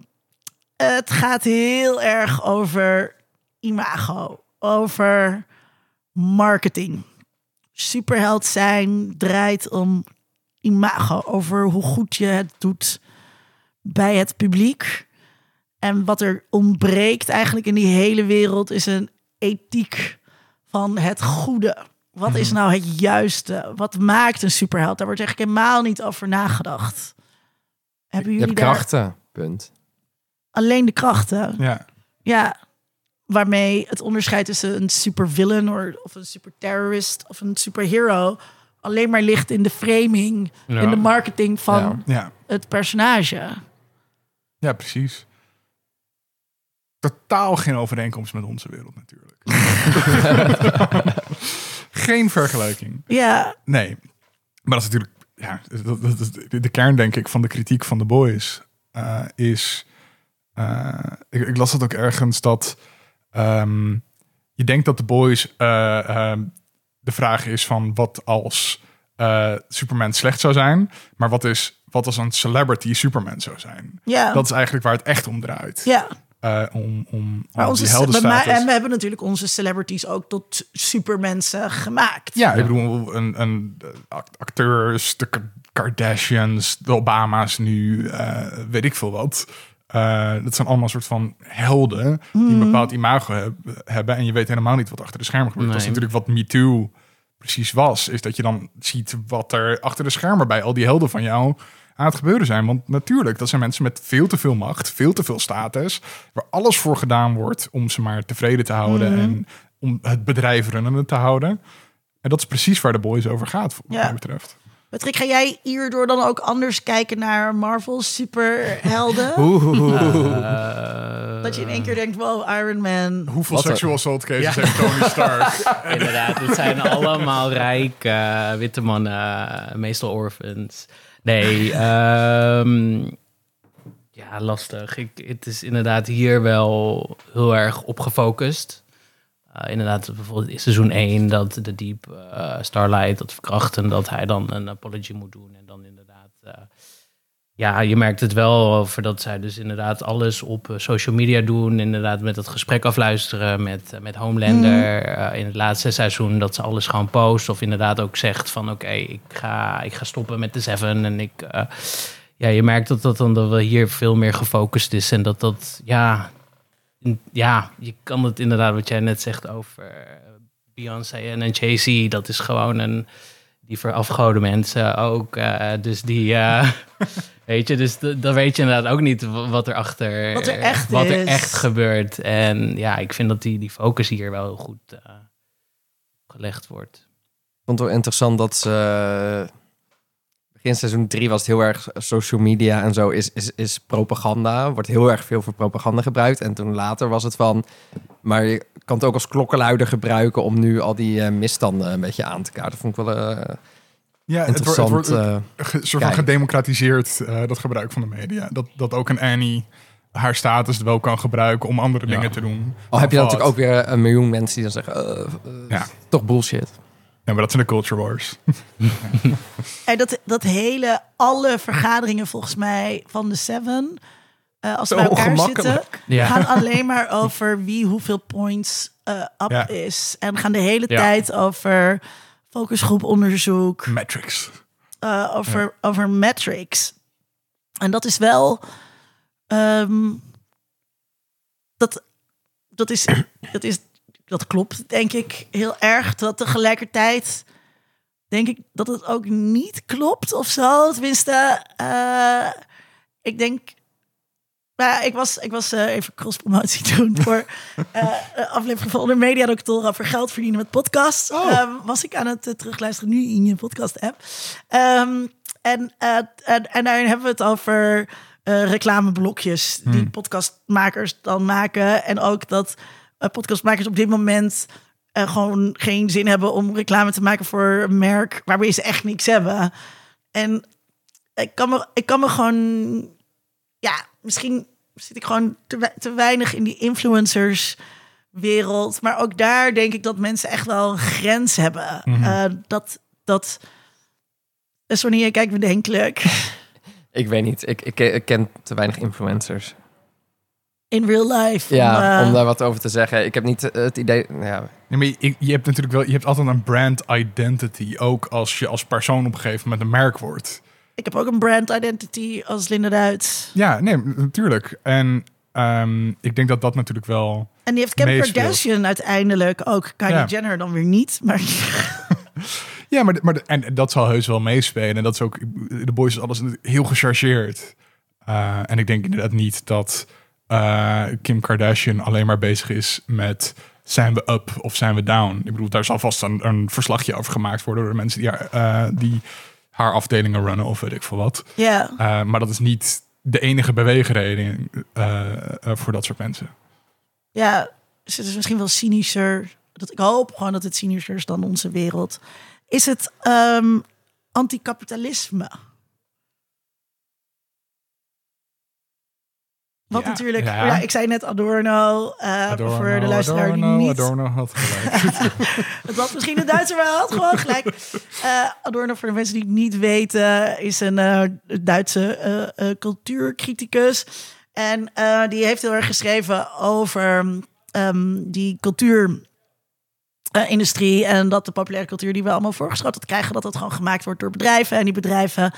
het gaat heel erg over imago, over marketing. Superheld zijn draait om imago, over hoe goed je het doet bij het publiek. En wat er ontbreekt eigenlijk in die hele wereld is een ethiek van het goede. Wat Mhm. is nou het juiste? Wat maakt een superheld? Daar wordt eigenlijk helemaal niet over nagedacht. Hebben Je jullie hebt daar krachten, punt. alleen de krachten? Ja. Ja, waarmee het onderscheid tussen een supervillain of een superterrorist of een superhero alleen maar ligt in de framing, Ja. in de marketing van Ja. Ja. het personage. ja, precies. Totaal geen overeenkomst met onze wereld natuurlijk. <laughs> <laughs> geen vergelijking. Ja, Nee. Maar dat is natuurlijk... Ja, dat, de, de kern denk ik van de kritiek van The Boys eh, is... eh, ik, ik las dat ook ergens dat... ehm, je denkt dat The Boys... eh, ehm, de vraag is van wat als Superman slecht zou zijn... maar wat, is, wat als een celebrity Superman zou zijn? ja, Dat is eigenlijk waar het echt om draait. ja. Eh, om om, Maar om onze, heldenstatus. en we hebben natuurlijk onze celebrities ook tot supermensen gemaakt. Ja, ik bedoel, een, een acteurs, de Ka- Kardashians, de Obama's nu, eh, weet ik veel wat. Eh, dat zijn allemaal soort van helden die Mhm. een bepaald imago heb- hebben. En je weet helemaal niet wat achter de schermen gebeurt. Dat is natuurlijk wat MeToo precies was. Is dat je dan ziet wat er achter de schermen bij al die helden van jou aan het gebeuren zijn. Want natuurlijk, dat zijn mensen met veel te veel macht, veel te veel status. Waar alles voor gedaan wordt om ze maar tevreden te houden. Mhm. En om het bedrijf runnende te houden. En dat is precies waar de boys over gaat, wat Ja. mij betreft. Patrick, ga jij hierdoor dan ook anders kijken naar Marvel superhelden? <laughs> Eh, Dat je in één keer denkt, wow, Iron Man. Hoeveel Wat sexual assault cases heeft Tony Stark? <laughs> Inderdaad, het zijn allemaal rijke eh, witte mannen, eh, meestal orphans. Nee, ehm, ja, lastig. Ik, het is inderdaad hier wel heel erg op gefocust. Eh, inderdaad, bijvoorbeeld in seizoen 1 dat de Deep eh, Starlight dat verkracht en dat hij dan een apology moet doen. En dan inderdaad, eh, ja, je merkt het wel over dat zij dus inderdaad alles op social media doen. Inderdaad, met het gesprek afluisteren met, met Homelander. Eh, in het laatste seizoen dat ze alles gewoon post. Of inderdaad ook zegt van oké, ik, ga, ik ga stoppen met de Seven. En ik, ja, je merkt dat dat dan dat we hier veel meer gefocust is. En dat dat, ja, ja, je kan het inderdaad wat jij net zegt over Beyoncé en een Jay-Z. Dat is gewoon een, die verafgoden mensen ook. eh, dus die, eh, <laughs> weet je, dus dan weet je inderdaad ook niet wat er achter, Wat er echt wat er is. echt gebeurt. En ja, ik vind dat die, die focus hier wel heel goed eh, gelegd wordt. Ik vond het wel interessant dat ze... Begin seizoen 3 was het heel erg social media en zo is, is, is propaganda. Wordt heel erg veel voor propaganda gebruikt. En toen later was het van... Maar je kan het ook als klokkenluider gebruiken... om nu al die eh, misstanden een beetje aan te kaarten. vond ik wel eh, Ja, het wordt, het interessant. wordt eh, soort van gedemocratiseerd, dat gebruik van de media. Dat, dat ook een Annie haar status wel kan gebruiken om andere Ja. dingen te doen. al heb je natuurlijk ook weer een miljoen mensen die dan zeggen... Ja. Toch bullshit. Ja, maar dat zijn de culture wars. <laughs> En dat, dat hele, alle vergaderingen volgens mij van de Seven, eh, als ze bij elkaar zitten, Ja. gaan <laughs> alleen maar over wie hoeveel points eh, up Ja. is. En gaan de hele Ja. tijd over focusgroeponderzoek, Matrix. eh, over, over metrics. En dat is wel. ehm, dat, dat, is, dat, is, dat klopt, denk ik, heel erg. Dat tegelijkertijd denk ik dat het ook niet klopt of zo. Tenminste, eh, ik denk. Maar ik was, ik was eh, even cross-promotie <laughs> doen voor een aflevering van Onder Media Doctor over geld verdienen met podcast. Oh. Ehm, was ik aan het terugluisteren nu in je podcast-app. Ehm, en, en, en daarin hebben we het over reclameblokjes die podcastmakers dan maken. En ook dat podcastmakers op dit moment eh, gewoon geen zin hebben om reclame te maken voor een merk waarmee ze echt niks hebben. En ik kan me, ik kan me gewoon, ja, misschien zit ik gewoon te, we- te weinig in die influencers wereld. Maar ook daar denk ik dat mensen echt wel een grens hebben. Mhm. Eh, dat, dat, wanneer je kijkt bedenkelijk <laughs> Ik weet niet. Ik, ik, ik ken te weinig influencers. In real life. Ja, om, eh, om daar wat over te zeggen. Ik heb niet eh, het idee... nou Ja, Nee, maar je, je hebt natuurlijk wel, je hebt altijd een brand identity. Ook als je als persoon op een gegeven moment een merk wordt. ik heb ook een brand identity als Linda Duits. Ja, nee, natuurlijk. En ehm, ik denk dat dat natuurlijk wel... En die heeft Kim. Kardashian uiteindelijk ook. Kylie Ja. Jenner dan weer niet. Maar <laughs> Ja, maar, maar en dat zal heus wel meespelen. En dat is ook... De Boys is alles heel gechargeerd. Eh, en ik denk inderdaad niet dat eh, Kim Kardashian alleen maar bezig is met... Zijn we up of zijn we down? Ik bedoel, daar zal vast een, een verslagje over gemaakt worden... door de mensen die haar, eh, die haar afdelingen runnen of weet ik veel wat. ja, Eh, maar dat is niet de enige beweegreden voor dat soort mensen. ja, dus het is misschien wel cynischer. Dat ik hoop gewoon dat het cynischer is dan onze wereld. Is het ehm anticapitalisme? Wat Ja, natuurlijk, ja. ja. ik zei net Adorno, eh, voor de luisteraar die Adorno, niet Adorno had gelijk. <laughs> <laughs> Het was misschien een Duitser, maar hij had gewoon gelijk. Eh, Adorno, voor de mensen die het niet weten, is een eh, Duitse cultuurcriticus. En die heeft heel erg geschreven over ehm, die cultuur. industrie en dat de populaire cultuur die we allemaal voorgeschoteld krijgen, dat dat gewoon gemaakt wordt door bedrijven. En die bedrijven,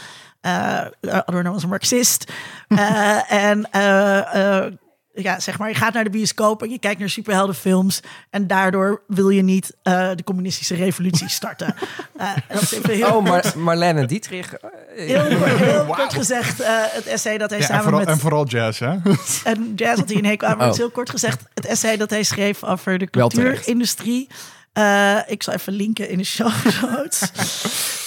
Adorno was een marxist. <laughs> Eh, en eh, eh, ja, zeg maar, je gaat naar de bioscoop en je kijkt naar superheldenfilms. En daardoor wil je niet eh, de communistische revolutie <laughs> starten. Eh, en dat is even heel, Oh, maar Marlene Dietrich. eh, heel, kort, heel kort gezegd, eh, het essay dat hij Ja, en, samen vooral, met... en vooral jazz, hè? <laughs> En jazz had hij een hekel aan, maar het is Oh. heel kort gezegd. Het essay dat hij schreef over de cultuurindustrie. Eh, ik zal even linken in de show notes. <laughs>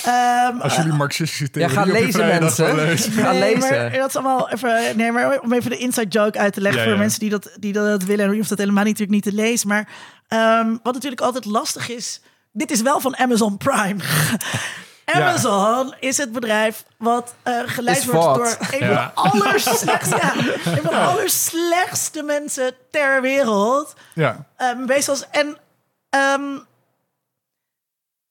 Ehm, Als jullie marxistische Ja, theorie ga op je lezen mensen. gaan lezen. Ga nee, lezen. Maar dat is allemaal even. Nee, maar om even de inside joke uit te leggen Ja, voor ja. mensen die dat, die dat willen. En je hoeft dat helemaal niet, natuurlijk niet te lezen. Maar ehm, wat natuurlijk altijd lastig is. Dit is wel van Amazon Prime. <laughs> Amazon is het bedrijf wat eh, geleid Is wordt door een Ja. van de <laughs> allerslechtste, ja, een van de allerslechtste mensen ter wereld. Ja, Um. En ehm,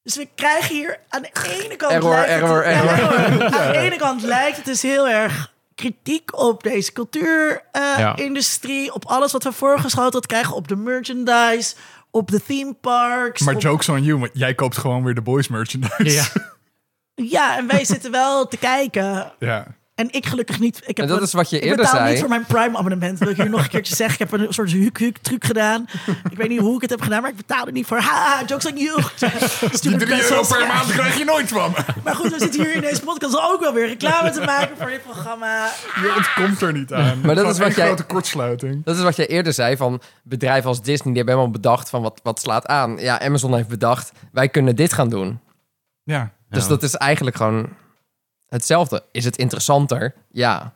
dus we krijgen hier aan de ene kant Error, lijkt het, error, ja, error. error. Aan de ene kant lijkt het dus heel erg kritiek op deze Ja. cultuurindustrie, op alles wat we voorgeschoteld krijgen, op de merchandise, op de theme parks. maar op- jokes on you, want jij koopt gewoon weer de boys merchandise. Ja. <laughs> Ja, en wij zitten wel te kijken. ja. En ik gelukkig niet. Ik heb En dat een- is wat je ik eerder betaal zei. niet voor mijn Prime abonnement. Wil ik hier nog een keertje zeggen. Ik heb een soort huk-huk truc gedaan. Ik weet niet hoe ik het heb gedaan, maar ik betaal er niet voor. Ha, jokes on you. Die <laughs> Stupid 3 euro per Ja. maand krijg je nooit van me. Maar goed, we zitten hier in deze podcast ook wel weer reclame te maken voor dit programma. Je ontkomt er niet aan. Maar dat is wat jij- grote kortsluiting. Dat is wat jij eerder zei van bedrijven als Disney. Die hebben helemaal bedacht van wat, wat slaat aan. Ja, Amazon heeft bedacht, wij kunnen dit gaan doen. Ja. Dus Ja. dat is eigenlijk gewoon hetzelfde. Is het interessanter? Ja.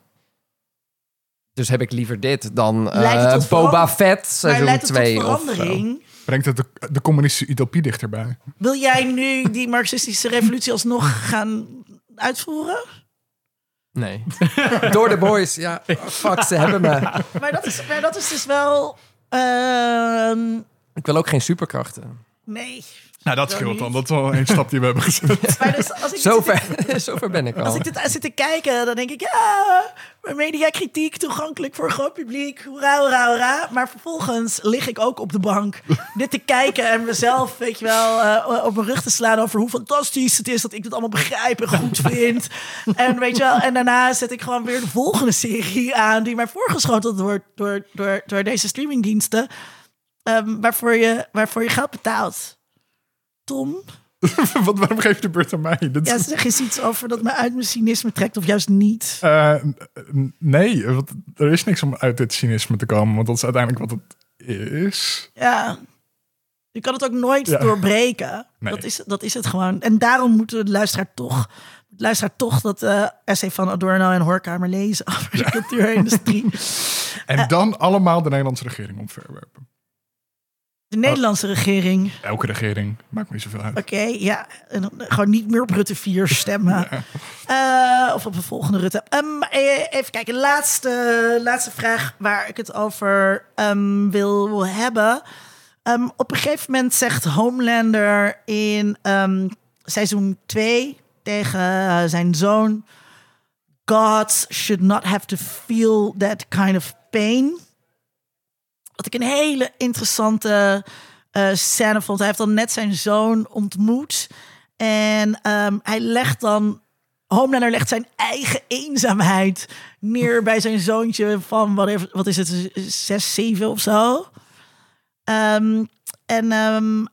Dus heb ik liever dit dan eh, Boba Fett seizoen leidt het tot 2 of zo. Brengt het de, de communistische utopie dichterbij. Wil jij nu die marxistische revolutie alsnog gaan uitvoeren? Nee. <laughs> Door de boys. Ja, fuck, ze hebben me. Maar dat is, maar dat is dus wel... ehm, Ik wil ook geen superkrachten. nee. Nou, dat scheelt dan. Dat is wel een stap die we hebben gezet. <laughs> Maar dus als ik Zover, <laughs> zover ben ik Als al. ik dit zit te kijken, dan denk ik, ja, mediakritiek toegankelijk voor een groot publiek. Hoera, hoera, hoera. Maar vervolgens lig ik ook op de bank dit te kijken en mezelf, weet je wel, eh, op mijn rug te slaan over hoe fantastisch het is dat ik dit allemaal begrijp en goed vind. en weet je wel, en daarna zet ik gewoon weer de volgende serie aan die mij voorgeschoteld wordt door, door, door deze streamingdiensten. ehm, waarvoor, je, waarvoor je geld betaalt. Tom? <laughs> Wat, waarom geef je de beurt aan mij? Dat is- Ja, zeg eens iets over dat me uit mijn cynisme trekt of juist niet. Eh, nee, want er is niks om uit dit cynisme te komen. Want dat is uiteindelijk wat het is. Ja. Je kan het ook nooit Ja. doorbreken. Nee. Dat, is, dat is het gewoon. En daarom moeten de luisteraar toch, de luisteraar toch dat eh essay van Adorno en Hoorkamer lezen over de cultuurindustrie. <laughs> En dan allemaal de Nederlandse regering omverwerpen. De Nederlandse regering. Elke regering, maakt me niet zoveel uit. Oké, ja. En gewoon niet meer op Rutte 4 stemmen. <laughs> Eh, of op de volgende Rutte. Eh, even kijken. Laatste, laatste vraag waar ik het over ehm, wil hebben. Ehm, op een gegeven moment zegt Homelander in seizoen 2 tegen zijn zoon... Gods should not have to feel that kind of pain. Wat ik een hele interessante eh, scène vond. Hij heeft dan net zijn zoon ontmoet. En ehm, hij legt dan Homelander legt zijn eigen eenzaamheid neer bij zijn zoontje van, wat, wat is het, zes, zeven of zo. Ehm, en ehm,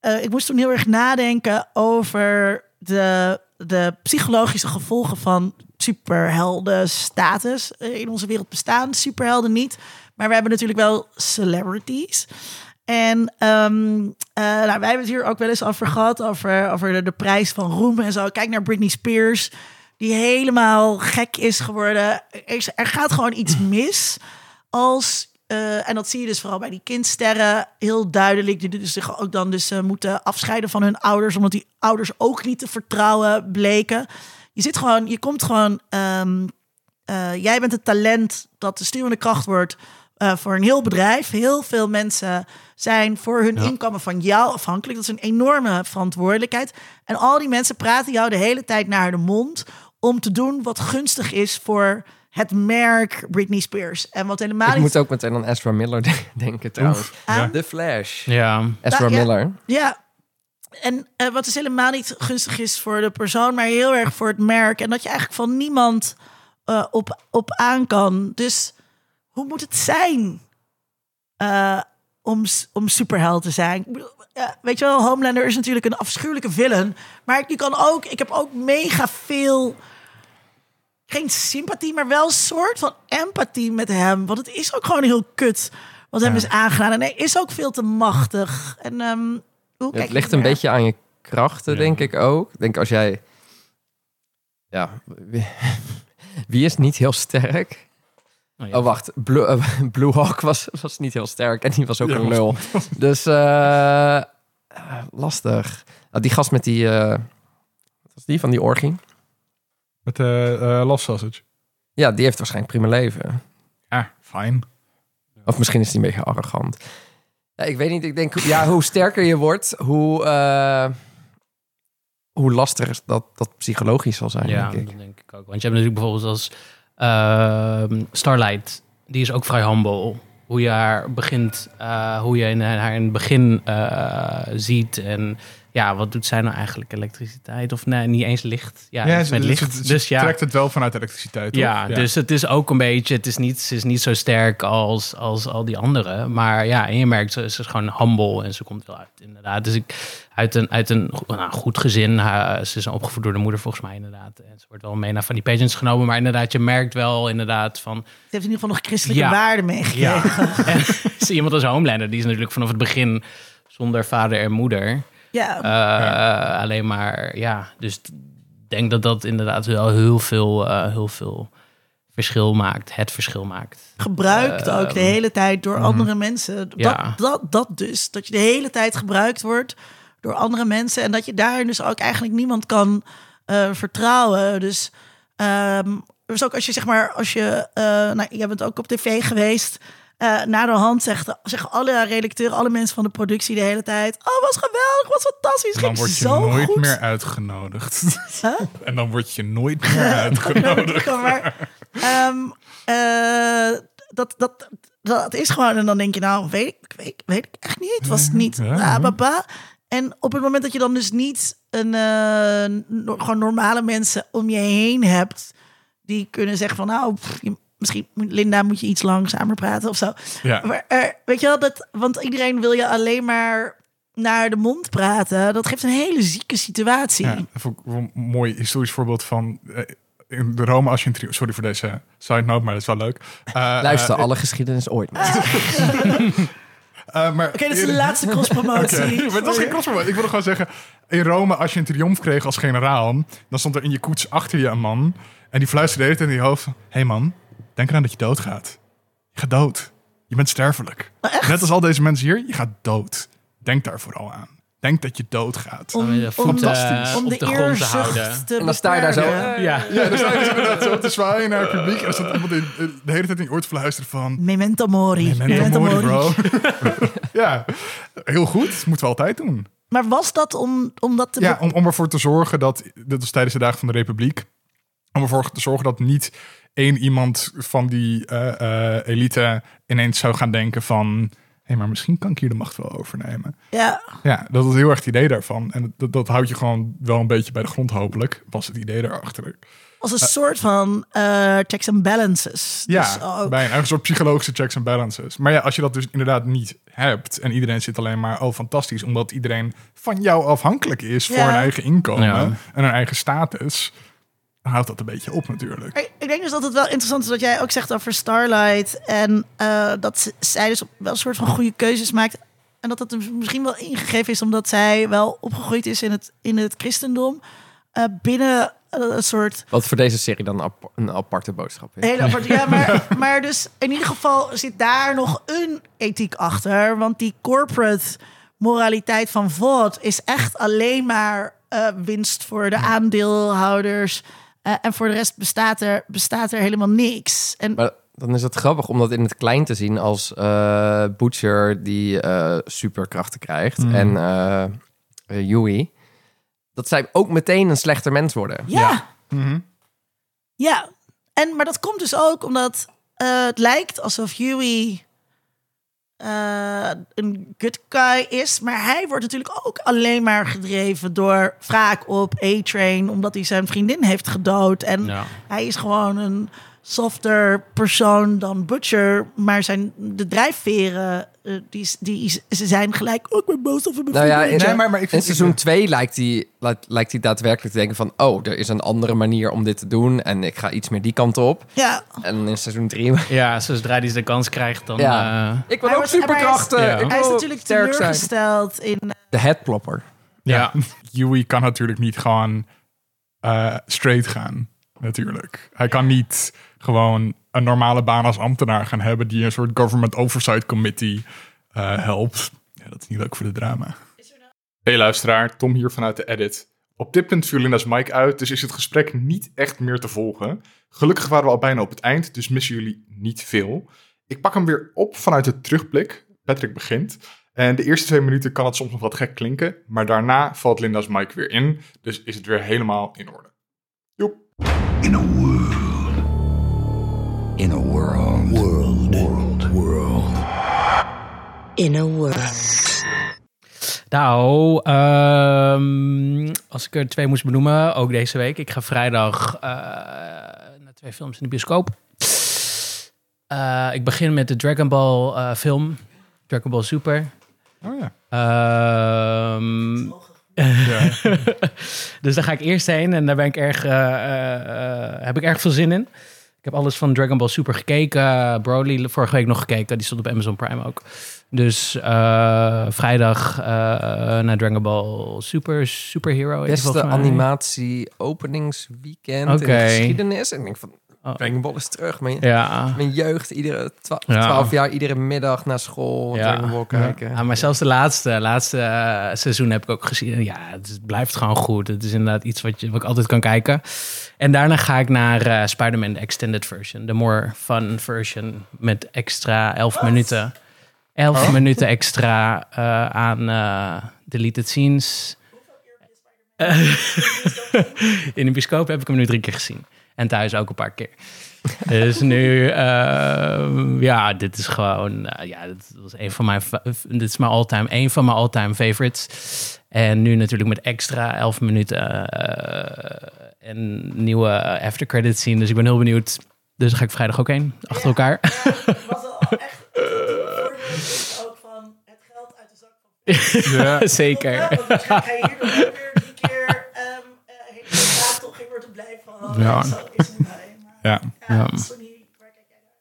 eh, ik moest toen heel erg nadenken over de, de psychologische gevolgen van superhelden status in onze wereld bestaan. Superhelden niet, maar we hebben natuurlijk wel celebrities. En ehm, eh, nou, wij hebben het hier ook wel eens over gehad, over, over de, de prijs van roem en zo. Kijk naar Britney Spears, die helemaal gek is geworden. Er, er gaat gewoon iets mis als eh, en dat zie je dus vooral bij die kindsterren heel duidelijk. Die dus zich ook dan dus uh, moeten afscheiden van hun ouders, omdat die ouders ook niet te vertrouwen bleken. Je zit gewoon, je komt gewoon. Uh, jij bent het talent dat de stuurende kracht wordt voor een heel bedrijf. Heel veel mensen zijn voor hun inkomen van jou afhankelijk. Dat is een enorme verantwoordelijkheid. En al die mensen praten jou de hele tijd naar de mond om te doen wat gunstig is voor het merk Britney Spears. En wat helemaal Ik moet ook meteen aan Ezra Miller <laughs> denken trouwens. ja. The Flash. Ja. Ezra Nou, ja. Miller. Ja. En eh, wat dus helemaal niet gunstig is voor de persoon, maar heel erg voor het merk. En dat je eigenlijk van niemand eh, op, op aan kan. Dus hoe moet het zijn eh, om, om superheld te zijn? Ik ja, weet je wel, Homelander is natuurlijk een afschuwelijke villain. Maar je kan ook, ik heb ook mega veel geen sympathie, maar wel een soort van empathie met hem. Want het is ook gewoon heel kut wat hem Ja. is aangedaan. En hij is ook veel te machtig. En ehm, hoe Het ligt een beetje aan je krachten, Ja. denk ik ook. Ik denk als jij... Ja, wie <laughs> is niet heel sterk? Oh, ja. Oh, wacht. Blue, eh, <laughs> Blue Hawk was, was niet heel sterk en die was ook Ja, een was- lul. <laughs> Dus eh, eh, lastig. Ah, die gast met die... eh, wat was die van die orgie? Met de uh, Lost Sausage. Ja, die heeft waarschijnlijk prima leven. Ja, fijn. Of misschien is die een beetje arrogant. Ja, ik weet niet. Ik denk, ja, hoe sterker je wordt, hoe, eh, hoe lastiger dat, dat psychologisch zal zijn, Ja, denk ik. dat denk ik ook. Want je hebt natuurlijk bijvoorbeeld als Starlight, die is ook vrij humble. Hoe je haar begint, eh, hoe je haar in het begin eh, ziet. En ja, wat doet zij nou eigenlijk? Elektriciteit of nee, niet eens licht? Ja, ze- met ze- licht. ze dus ja. trekt het wel vanuit elektriciteit, toch? Ja, dus het is ook een beetje, het is niet, ze is niet zo sterk als, als al die anderen. Maar ja, en je merkt, ze, ze is gewoon humble en ze komt wel uit, inderdaad. Dus ik, uit een, uit een nou, goed gezin, ze is opgevoed door de moeder volgens mij inderdaad. En ze wordt wel mee naar van die patients genomen. Maar inderdaad, je merkt wel inderdaad van, Het heeft in ieder geval nog christelijke Ja. waarden meegegeven. ja. <laughs> en is iemand als Homelander, die is natuurlijk vanaf het begin zonder vader en moeder. Ja. Eh, Alleen maar, ja, dus ik denk dat dat inderdaad wel heel veel, eh, heel veel verschil maakt. Het verschil maakt. gebruikt ook de Ehm, hele tijd door mhm. andere mensen. Ja. Dat, dat, dat dus. Dat je de hele tijd gebruikt wordt door andere mensen. En dat je daar dus ook eigenlijk niemand kan eh, vertrouwen. Dus, ehm, dus ook als je zeg maar, als je, nou, jij bent ook op tv geweest. Eh na de hand zegt, zeggen alle redacteuren, alle mensen van de productie de hele tijd: Oh, was geweldig, was fantastisch. Dan ging word je zo nooit goed. meer uitgenodigd. <laughs> Huh? en dan word je nooit meer <laughs> uitgenodigd. maar, ehm, eh, dat, dat, dat is gewoon. En dan denk je, nou, weet ik, weet, weet ik echt niet. Het was niet. Ja, ah, baba. En op het moment dat je dan dus niet een, eh, no- gewoon normale mensen om je heen hebt, die kunnen zeggen van, nou, pff, je- misschien moet- Linda moet je iets langzamer praten of zo. Ja. Maar eh, weet je wel, dat, want iedereen wil je alleen maar naar de mond praten. Dat geeft een hele zieke situatie. Ja, dat vond ik wel een mooi historisch voorbeeld van... eh, in de Rome als je een. Sorry voor deze side note, maar dat is wel leuk. Eh, <laughs> Luister, alle geschiedenis ooit. <laughs> eh, maar Oké, dat is de laatste crosspromotie. <laughs> Maar het was geen crosspromotie. Ik wilde gewoon zeggen... In Rome, als je een triomf kreeg als generaal... dan stond er in je koets achter je een man... en die fluisterde de hele tijd in je hoofd... Hé hey man, denk eraan dat je doodgaat. Je gaat dood. Je bent sterfelijk. Net als al deze mensen hier, je gaat dood. Denk daar vooral aan. Denk dat je doodgaat. Om, de om, Fantastisch. om de, de grond te eerzucht houden. te En dan sta je daar zo, beperken. Ja. Ja, dan sta je inderdaad zo te zwaaien naar het publiek... en er staat iemand in, de hele tijd in je oor te fluisteren van... Memento mori. Memento mori, bro. <laughs> ja, heel goed. Moeten we altijd doen. Maar was dat om, om dat te... Ja, om, om ervoor te zorgen dat, dit was tijdens de dagen van de Republiek, om ervoor te zorgen dat niet één iemand van die eh, eh, elite ineens zou gaan denken van, hé, maar misschien kan ik hier de macht wel overnemen. Ja, Ja, dat is heel erg het idee daarvan. En dat, dat houdt je gewoon wel een beetje bij de grond, hopelijk. Was het idee daarachter. als een soort van eh, checks and balances. Ja, Dus ook, bij een, soort psychologische checks en balances. Maar ja, als je dat dus inderdaad niet hebt... en iedereen zit alleen maar, oh fantastisch... omdat iedereen van jou afhankelijk is voor hun eigen inkomen... Ja. en hun eigen status... houdt dat een beetje op natuurlijk. Maar Ik denk dus dat het wel interessant is wat jij ook zegt over Starlight. En eh, dat zij dus wel een soort van goede keuzes maakt. En dat dat dus misschien wel ingegeven is omdat zij wel opgegroeid is in het, in het christendom. Eh, binnen eh, een soort Wat voor deze serie dan ap- een aparte boodschap is. hele aparte... Ja, maar, <laughs> maar dus in ieder geval zit daar nog een ethiek achter. Want die corporate moraliteit van VOD is echt alleen maar eh, winst voor de aandeelhouders. Eh, en voor de rest bestaat er, bestaat er helemaal niks. En Maar dan is het grappig om dat in het klein te zien als eh, Butcher die eh, superkrachten krijgt. Mhm. En eh eh, Yui. Dat zij ook meteen een slechter mens worden. Ja. Ja. Ja. Mhm. En, maar dat komt dus ook omdat het lijkt alsof Huey eh, een good guy is. Maar hij wordt natuurlijk ook alleen maar gedreven door wraak op A-Train. Omdat hij zijn vriendin heeft gedood. En Ja. hij is gewoon een softer persoon dan Butcher. Maar zijn, de drijfveren, eh, die, die, ze zijn gelijk... ook met boos over mijn Nou ja, in, Nee, maar- maar ik in vind- seizoen 2 lijkt hij lijkt, lijkt hij daadwerkelijk te denken van... oh, er is een andere manier om dit te doen en ik ga iets meer die kant op. Ja, En in seizoen 3... ja, zodra hij de kans krijgt, dan... Ja. eh, Ik wil Hij ook was- maar hij is- superkrachten. Ja. Hij is natuurlijk zijn. teleurgesteld in... De headplopper. ja. Yui kan natuurlijk niet gewoon eh, straight gaan, natuurlijk. Hij kan niet gewoon een normale baan als ambtenaar gaan hebben... die een soort government oversight committee eh, helpt. Ja, dat is niet leuk voor de drama. Hey luisteraar, Tom hier vanuit de edit. Op dit punt viel Linda's mic uit, dus is het gesprek niet echt meer te volgen. Gelukkig waren we al bijna op het eind, dus missen jullie niet veel. Ik pak hem weer op vanuit de terugblik. Patrick begint. En de eerste twee minuten kan het soms nog wat gek klinken, maar daarna valt Linda's mic weer in, dus is het weer helemaal in orde. Joep. In a world. In a world. World. World. World. In a world. Nou, ehm, als ik er twee moest benoemen, ook deze week. Ik ga vrijdag eh, naar twee films in de bioscoop. Eh, ik begin met de Dragon Ball eh, film. Dragon Ball Super. Oh ja. Ehm, ja. <laughs> dus daar ga ik eerst heen en daar ben ik erg, eh, eh, eh, heb ik erg veel zin in. Ik heb alles van Dragon Ball Super gekeken. Broly vorige week nog gekeken. Die stond op Amazon Prime ook. Dus eh, vrijdag eh, naar Dragon Ball Super Superhero. Beste animatie openingsweekend in Oké. de geschiedenis. En ik denk van, Oh. Dragon Ball is terug. Mijn, Ja. mijn jeugd, iedere twa- Ja. 12 jaar, iedere middag naar school Dragon Ball kijken. Ja, maar zelfs de laatste, laatste eh, seizoen heb ik ook gezien. Ja, het, blijft gewoon goed. Het is inderdaad iets wat, je, wat ik altijd kan kijken. En daarna ga ik naar eh Spider-Man de Extended Version. De more fun version met extra 11 minuten. 11 minuten extra eh, aan eh, deleted scenes. <laughs> In de bioscoop heb ik hem nu drie keer gezien. En thuis ook een paar keer. Dus nu, ja, dit is gewoon, ja, dit was een van mijn, dit is mijn all-time, een van mijn all-time favorites. En nu natuurlijk met extra 11 minuten en nieuwe after credits zien. Dus ik ben heel benieuwd. Dus daar ga ik vrijdag ook heen, achter elkaar. <laughs> was al echt ook van het geld uit de zak van ja. Zeker. Ja, want waarschijnlijk ga je hier nog wel weer drie keer ehm uh, hele straat toch in wordt blij van. Ja. Zo is het bij. Maar, Ja. ja, Ja. Sony, waar kijk jij naar?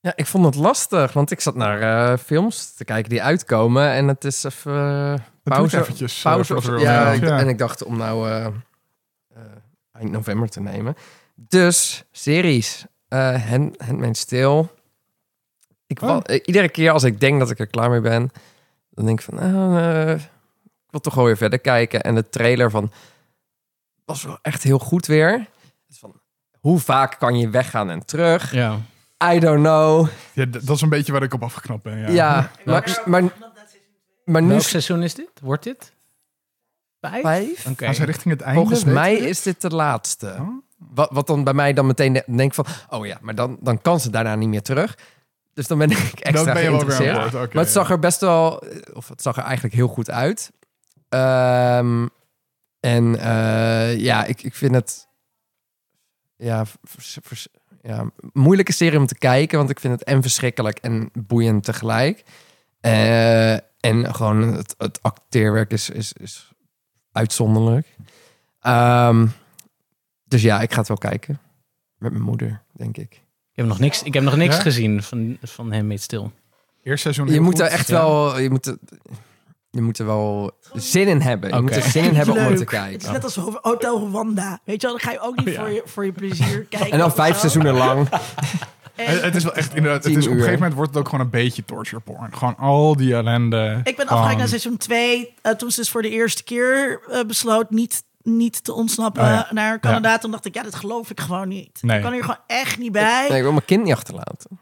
Ja, ik vond het lastig, want ik zat naar eh, films te kijken die uitkomen. En het is even eh, pauze. eventjes. eh, pauze of- ja, ik-. En ik dacht om nou eh, eh, eind november te nemen. Dus, series. Eh Hand- Handmaid's Tale. Ik Oh. eh, iedere keer als ik denk dat ik er klaar mee ben, dan denk ik van, eh, ik wil toch wel weer verder kijken. En de trailer van was wel echt heel goed weer. Dus van, hoe vaak kan je weggaan en terug? Ja. I don't know. Ja, dat is een beetje waar ik op afgeknapt ben. Ja. Ja, maar, maar, maar nu Welk seizoen is dit? Wordt dit? Vijf? vijf. Oké. Gaan ze richting het einde? Volgens mij is dit de laatste. Oh. Wat, wat dan bij mij dan meteen de- denk van... oh ja, maar dan, dan kan ze daarna niet meer terug. Dus dan ben ik <laughs> extra Dan ben je wel weer aan geïnteresseerd. boord. Oké, maar het zag er best wel, of het zag er eigenlijk heel goed uit. Ehm, en eh, ja, ik, ik vind het ja, vers- vers- ja, moeilijke serie om te kijken, want ik vind het en verschrikkelijk en boeiend tegelijk. Eh, en gewoon het, het acteerwerk is, is, is uitzonderlijk. Ehm, dus ja, ik ga het wel kijken. Met mijn moeder, denk ik. Ik heb nog niks, ik heb nog niks Ja? gezien van, van Handmaid's Stil. Eerste seizoen Je moet er goed. echt Ja. wel... Je moet er, je moet er wel zin in hebben. Je moet er zin in hebben om er te kijken. Het is net als Hotel Rwanda. Weet je wel, dan ga je ook niet Oh, ja. voor, je, voor je plezier kijken. <laughs> En dan vijf zo. seizoenen lang. <laughs> En Het, het is wel echt inderdaad. Het is, op een gegeven moment wordt het ook gewoon een beetje torture porn. Gewoon al die ellende. ik ben afgehaakt naar seizoen 2. toen ze dus voor de eerste keer eh, besloot niet, niet te ontsnappen Oh ja. naar Canada. Toen dacht ik, ja, dat geloof ik gewoon niet. Nee. Ik kan hier gewoon echt niet bij. Nee, ik wil mijn kind niet achterlaten.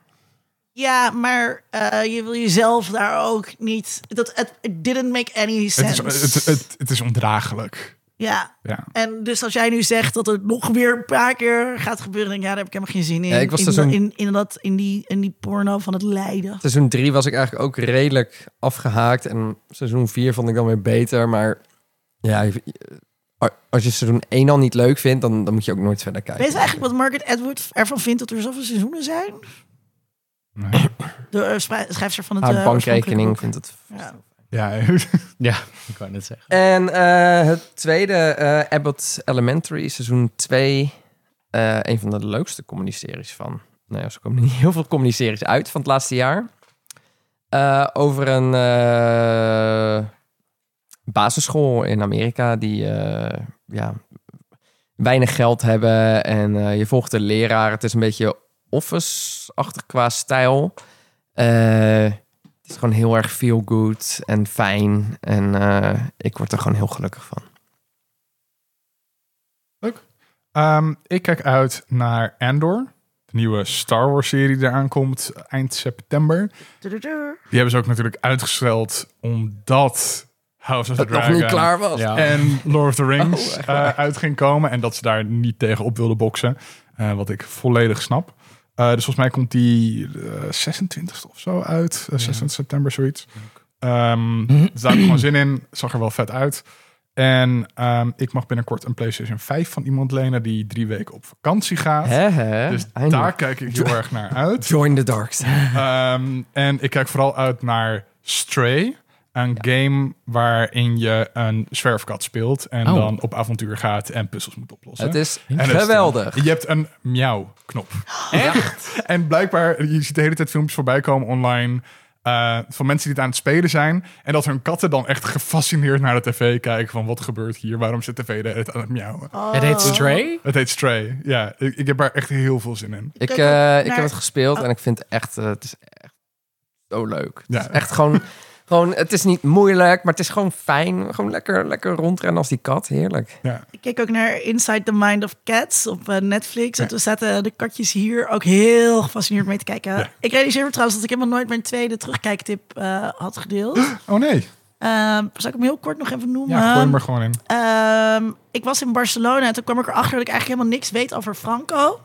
Ja, maar eh, je wil jezelf daar ook niet... Dat, het it didn't make any Het sense. is, het, het, het is ondraaglijk. Ja. Ja. En dus als jij nu zegt dat het nog weer een paar keer gaat gebeuren... denk ik, ja, daar heb ik helemaal geen zin in. Ja, ik was in, in, in, dat, in, die, in die porno van het lijden. Seizoen 3 was ik eigenlijk ook redelijk afgehaakt. En seizoen 4 vond ik dan weer beter. Maar ja, je- als je seizoen 1 al niet leuk vindt, dan, dan moet je ook nooit verder kijken. Weet je eigenlijk wat Margaret Atwood ervan vindt dat er zoveel seizoenen zijn? Nee. De eh, schrijfster van het Haar eh, bankrekening vindt het... boek. Ja. <laughs> Ja, ik wou net zeggen. En eh, het tweede, eh, Abbott Elementary, seizoen 2. eh, een van de leukste comedy-series van... Nou ja, ze komen niet <laughs> heel veel comedy-series uit van het laatste jaar. Eh, over een eh, basisschool in Amerika die eh, ja, weinig geld hebben. En eh, je volgt de leraar. Het is een beetje office-achtig qua stijl. Eh, het is gewoon heel erg feel good en fijn. En eh, ik word er gewoon heel gelukkig van. Ehm, ik kijk uit naar Andor. De nieuwe Star Wars serie die eraan komt eind september. Die hebben ze ook natuurlijk uitgesteld omdat House of the Het nog Dragon niet klaar was. Ja. en Lord of the Rings Oh, eh, uit ging komen. En dat ze daar niet tegen op wilden boksen. Eh, wat ik volledig snap. Eh, dus volgens mij komt die eh 26 of zo uit. Eh, 26 september, zoiets. Ehm, <laughs> dus daar heb ik gewoon zin in. Zag er wel vet uit. En ehm, ik mag binnenkort een PlayStation 5 van iemand lenen die drie weken op vakantie gaat. Hè, hè? Dus Eindelijk. daar kijk ik heel erg naar uit. Join the dark side. Ehm, en ik kijk vooral uit naar Stray. Een game waarin je een zwerfkat speelt. En Oh. dan op avontuur gaat en puzzels moet oplossen. Het is En het is- geweldig. Je hebt een miauw-knop. <gasps> Echt? en blijkbaar, je ziet de hele tijd filmpjes voorbij komen online... eh, van mensen die het aan het spelen zijn. En dat hun katten dan echt gefascineerd naar de tv kijken... van wat gebeurt hier? Waarom zit de tv de hele tijd aan het miauwen? Het heet Stray? Het heet Stray. Ja, ik, ik heb daar echt heel veel zin in. Ik, eh, ik heb het gespeeld Oh. en ik vind het echt, eh, het is echt zo leuk. Ja. Het is echt gewoon, <laughs> gewoon, het is niet moeilijk, maar het is gewoon fijn. Gewoon lekker, lekker rondrennen als die kat. Heerlijk. Ja. Ik keek ook naar Inside the Mind of Cats op eh, Netflix. En toen zaten de katjes hier ook heel gefascineerd mee te kijken. Ja. Ik realiseer me trouwens dat ik helemaal nooit mijn tweede terugkijktip eh, had gedeeld. <gasps> Oh nee. Ehm zal ik hem heel kort nog even noemen? Ja, gooi hem er gewoon in. Ehm, ik was in Barcelona en toen kwam ik erachter dat ik eigenlijk helemaal niks weet over Franco.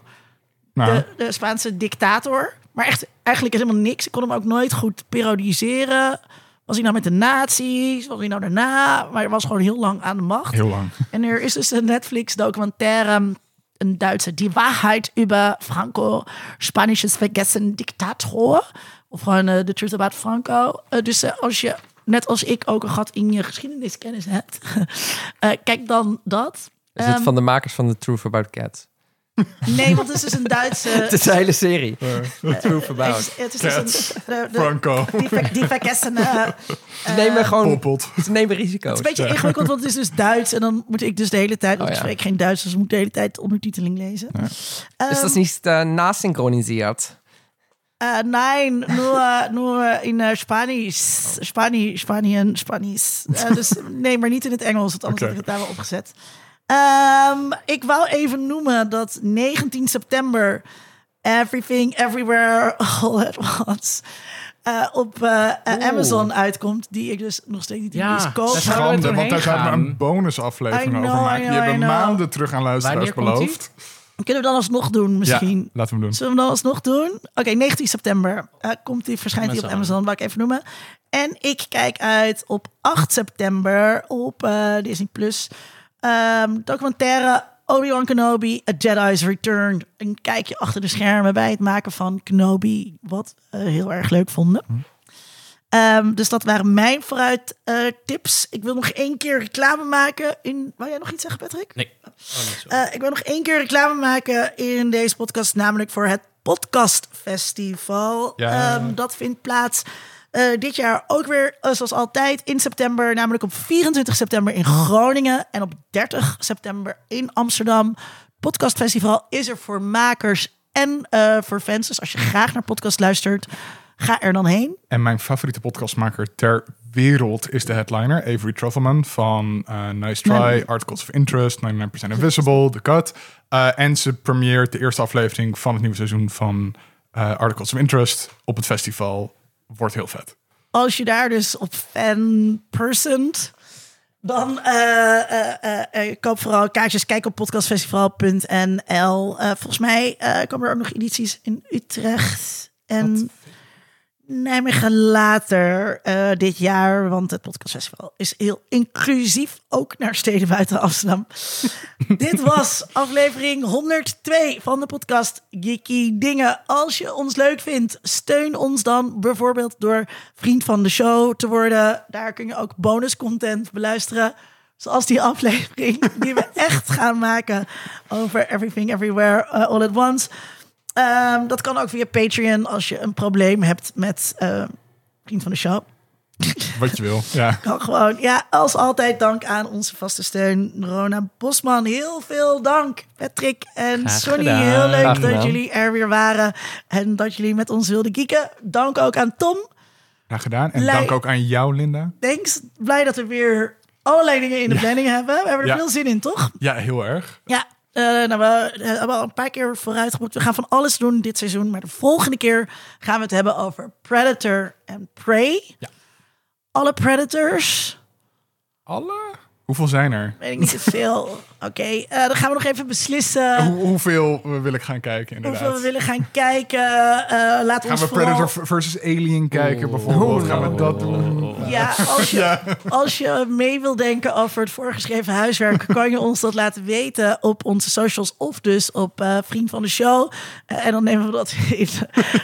Nou, de, de Spaanse dictator. Maar echt eigenlijk helemaal niks. Ik kon hem ook nooit goed periodiseren. Was hij nou met de nazi's? Was hij nou daarna? Maar hij was gewoon heel lang aan de macht. heel lang. <laughs> En er is dus een Netflix documentaire, een Duitse, die Waarheid über Franco, Spanisches Vergessen Dictator. Of gewoon eh, The Truth About Franco. Eh, dus eh, als je, net als ik, ook een gat in je geschiedeniskennis hebt, <laughs> eh, kijk dan dat. Is het Ehm, van de makers van The Truth About Cats? Nee, want het is dus een Duitse... Het is een hele serie. Eh, The Truth het About. is, het is dus Cats. een... de- de- Franco. die, die vergessene... <laughs> Ze nemen gewoon Poppelt. ze nemen risico's. Het is een beetje ingewikkeld, want het is dus Duits. En dan moet ik dus de hele tijd... Want Oh, ik spreek geen Duits, dus ik moet de hele tijd ondertiteling lezen. Ehm, Is dat niet uh, nasynchroniseerd? Äh, nein, nur, nur in äh, Spanisch. Spanisch, Spanien, Spanisch. Dus nee, maar niet in het Engels, want anders Oké. heb ik het daar wel opgezet. Ehm, ik wou even noemen dat 19 september Everything, Everywhere, <laughs> All at Once eh, op eh, Amazon uitkomt. Die ik dus nog steeds niet in Ja, we Schande, want daar zouden we een bonusaflevering know, over maken. Die know, hebben maanden terug aan luisteraars beloofd. Kunnen we dan alsnog doen misschien? Ja, laten we hem doen. Zullen we dan alsnog doen? Oké, 19 september eh, komt die, verschijnt die op Amazon. Wat ik even noemen. En ik kijk uit op 8 september op Disney Plus. Ehm, documentaire Obi-Wan Kenobi, A Jedi's Return. Een kijkje achter de schermen bij het maken van Kenobi, wat we heel erg leuk vonden. Ehm, dus dat waren mijn vooruit eh, tips. Ik wil nog één keer reclame maken. In... Wou jij nog iets zeggen, Patrick? Nee. Oh. Eh, ik wil nog één keer reclame maken in deze podcast, namelijk voor het Podcast Festival. Ja. Ehm, dat vindt plaats eh, dit jaar ook weer, eh, zoals altijd, in september. Namelijk op 24 september in Groningen en op 30 september in Amsterdam. Podcast Festival is er voor makers en eh, voor fans. Dus als je graag naar podcast luistert, ga er dan heen. En mijn favoriete podcastmaker ter wereld is de headliner, Avery Trufelman van eh, Nice Try, Nee. Articles of Interest, 99% Invisible, The Cut. En ze premieert de eerste aflevering van het nieuwe seizoen van Articles of Interest op het festival. Wordt heel vet. als je daar dus op fan persoont, dan eh, koop vooral kaartjes. Kijk op podcastfestival.nl. Volgens mij komen er ook nog edities in Utrecht en Nijmegen later eh, dit jaar. Want het podcastfestival is heel inclusief, ook naar steden buiten Amsterdam. <laughs> Dit was aflevering 102 van de podcast Geeky Dingen. Als je ons leuk vindt, steun ons dan bijvoorbeeld door vriend van de show te worden. Daar kun je ook bonus content beluisteren. Zoals die aflevering die we <laughs> echt gaan maken over Everything Everywhere uh, All at Once. Ehm, dat kan ook via Patreon als je een probleem hebt met eh, vriend van de show. Wat je wil. Ja. <laughs> Kan gewoon. Ja, als altijd dank aan onze vaste steun, Rona Bosman. Heel veel dank, Patrick en Sonny. Heel leuk dat jullie er weer waren en dat jullie met ons wilden kieken. Dank ook aan Tom. Graag gedaan. En dank ook aan jou, Linda. Thanks. Blij dat we weer allerlei dingen in de planning hebben. We hebben er Ja. veel zin in, toch? Ja, heel erg. Ja, eh, nou, we hebben al een paar keer vooruitgeboekt. We gaan van alles doen dit seizoen. Maar de volgende keer gaan we het hebben over Predator en Prey. Ja. Alle Predators. Alle? Hoeveel zijn er? Weet ik niet zoveel. <laughs> Oké, eh, dan gaan we nog even beslissen Hoe, hoeveel wil ik gaan kijken, inderdaad? hoeveel we willen gaan kijken. Eh laten we Gaan ons we vooral... Predator versus Alien kijken, bijvoorbeeld? Gaan we dat doen? Ja, als je, als je mee wil denken over het voorgeschreven huiswerk, <laughs> kan je ons dat laten weten op onze socials of dus op eh, Vriend van de Show. En dan nemen we dat <laughs> in,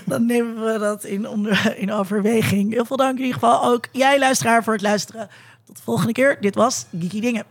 dan nemen we dat in, onder, in overweging. Heel veel dank in ieder geval ook jij luisteraar voor het luisteren. Tot de volgende keer. Dit was Geeky Dingen.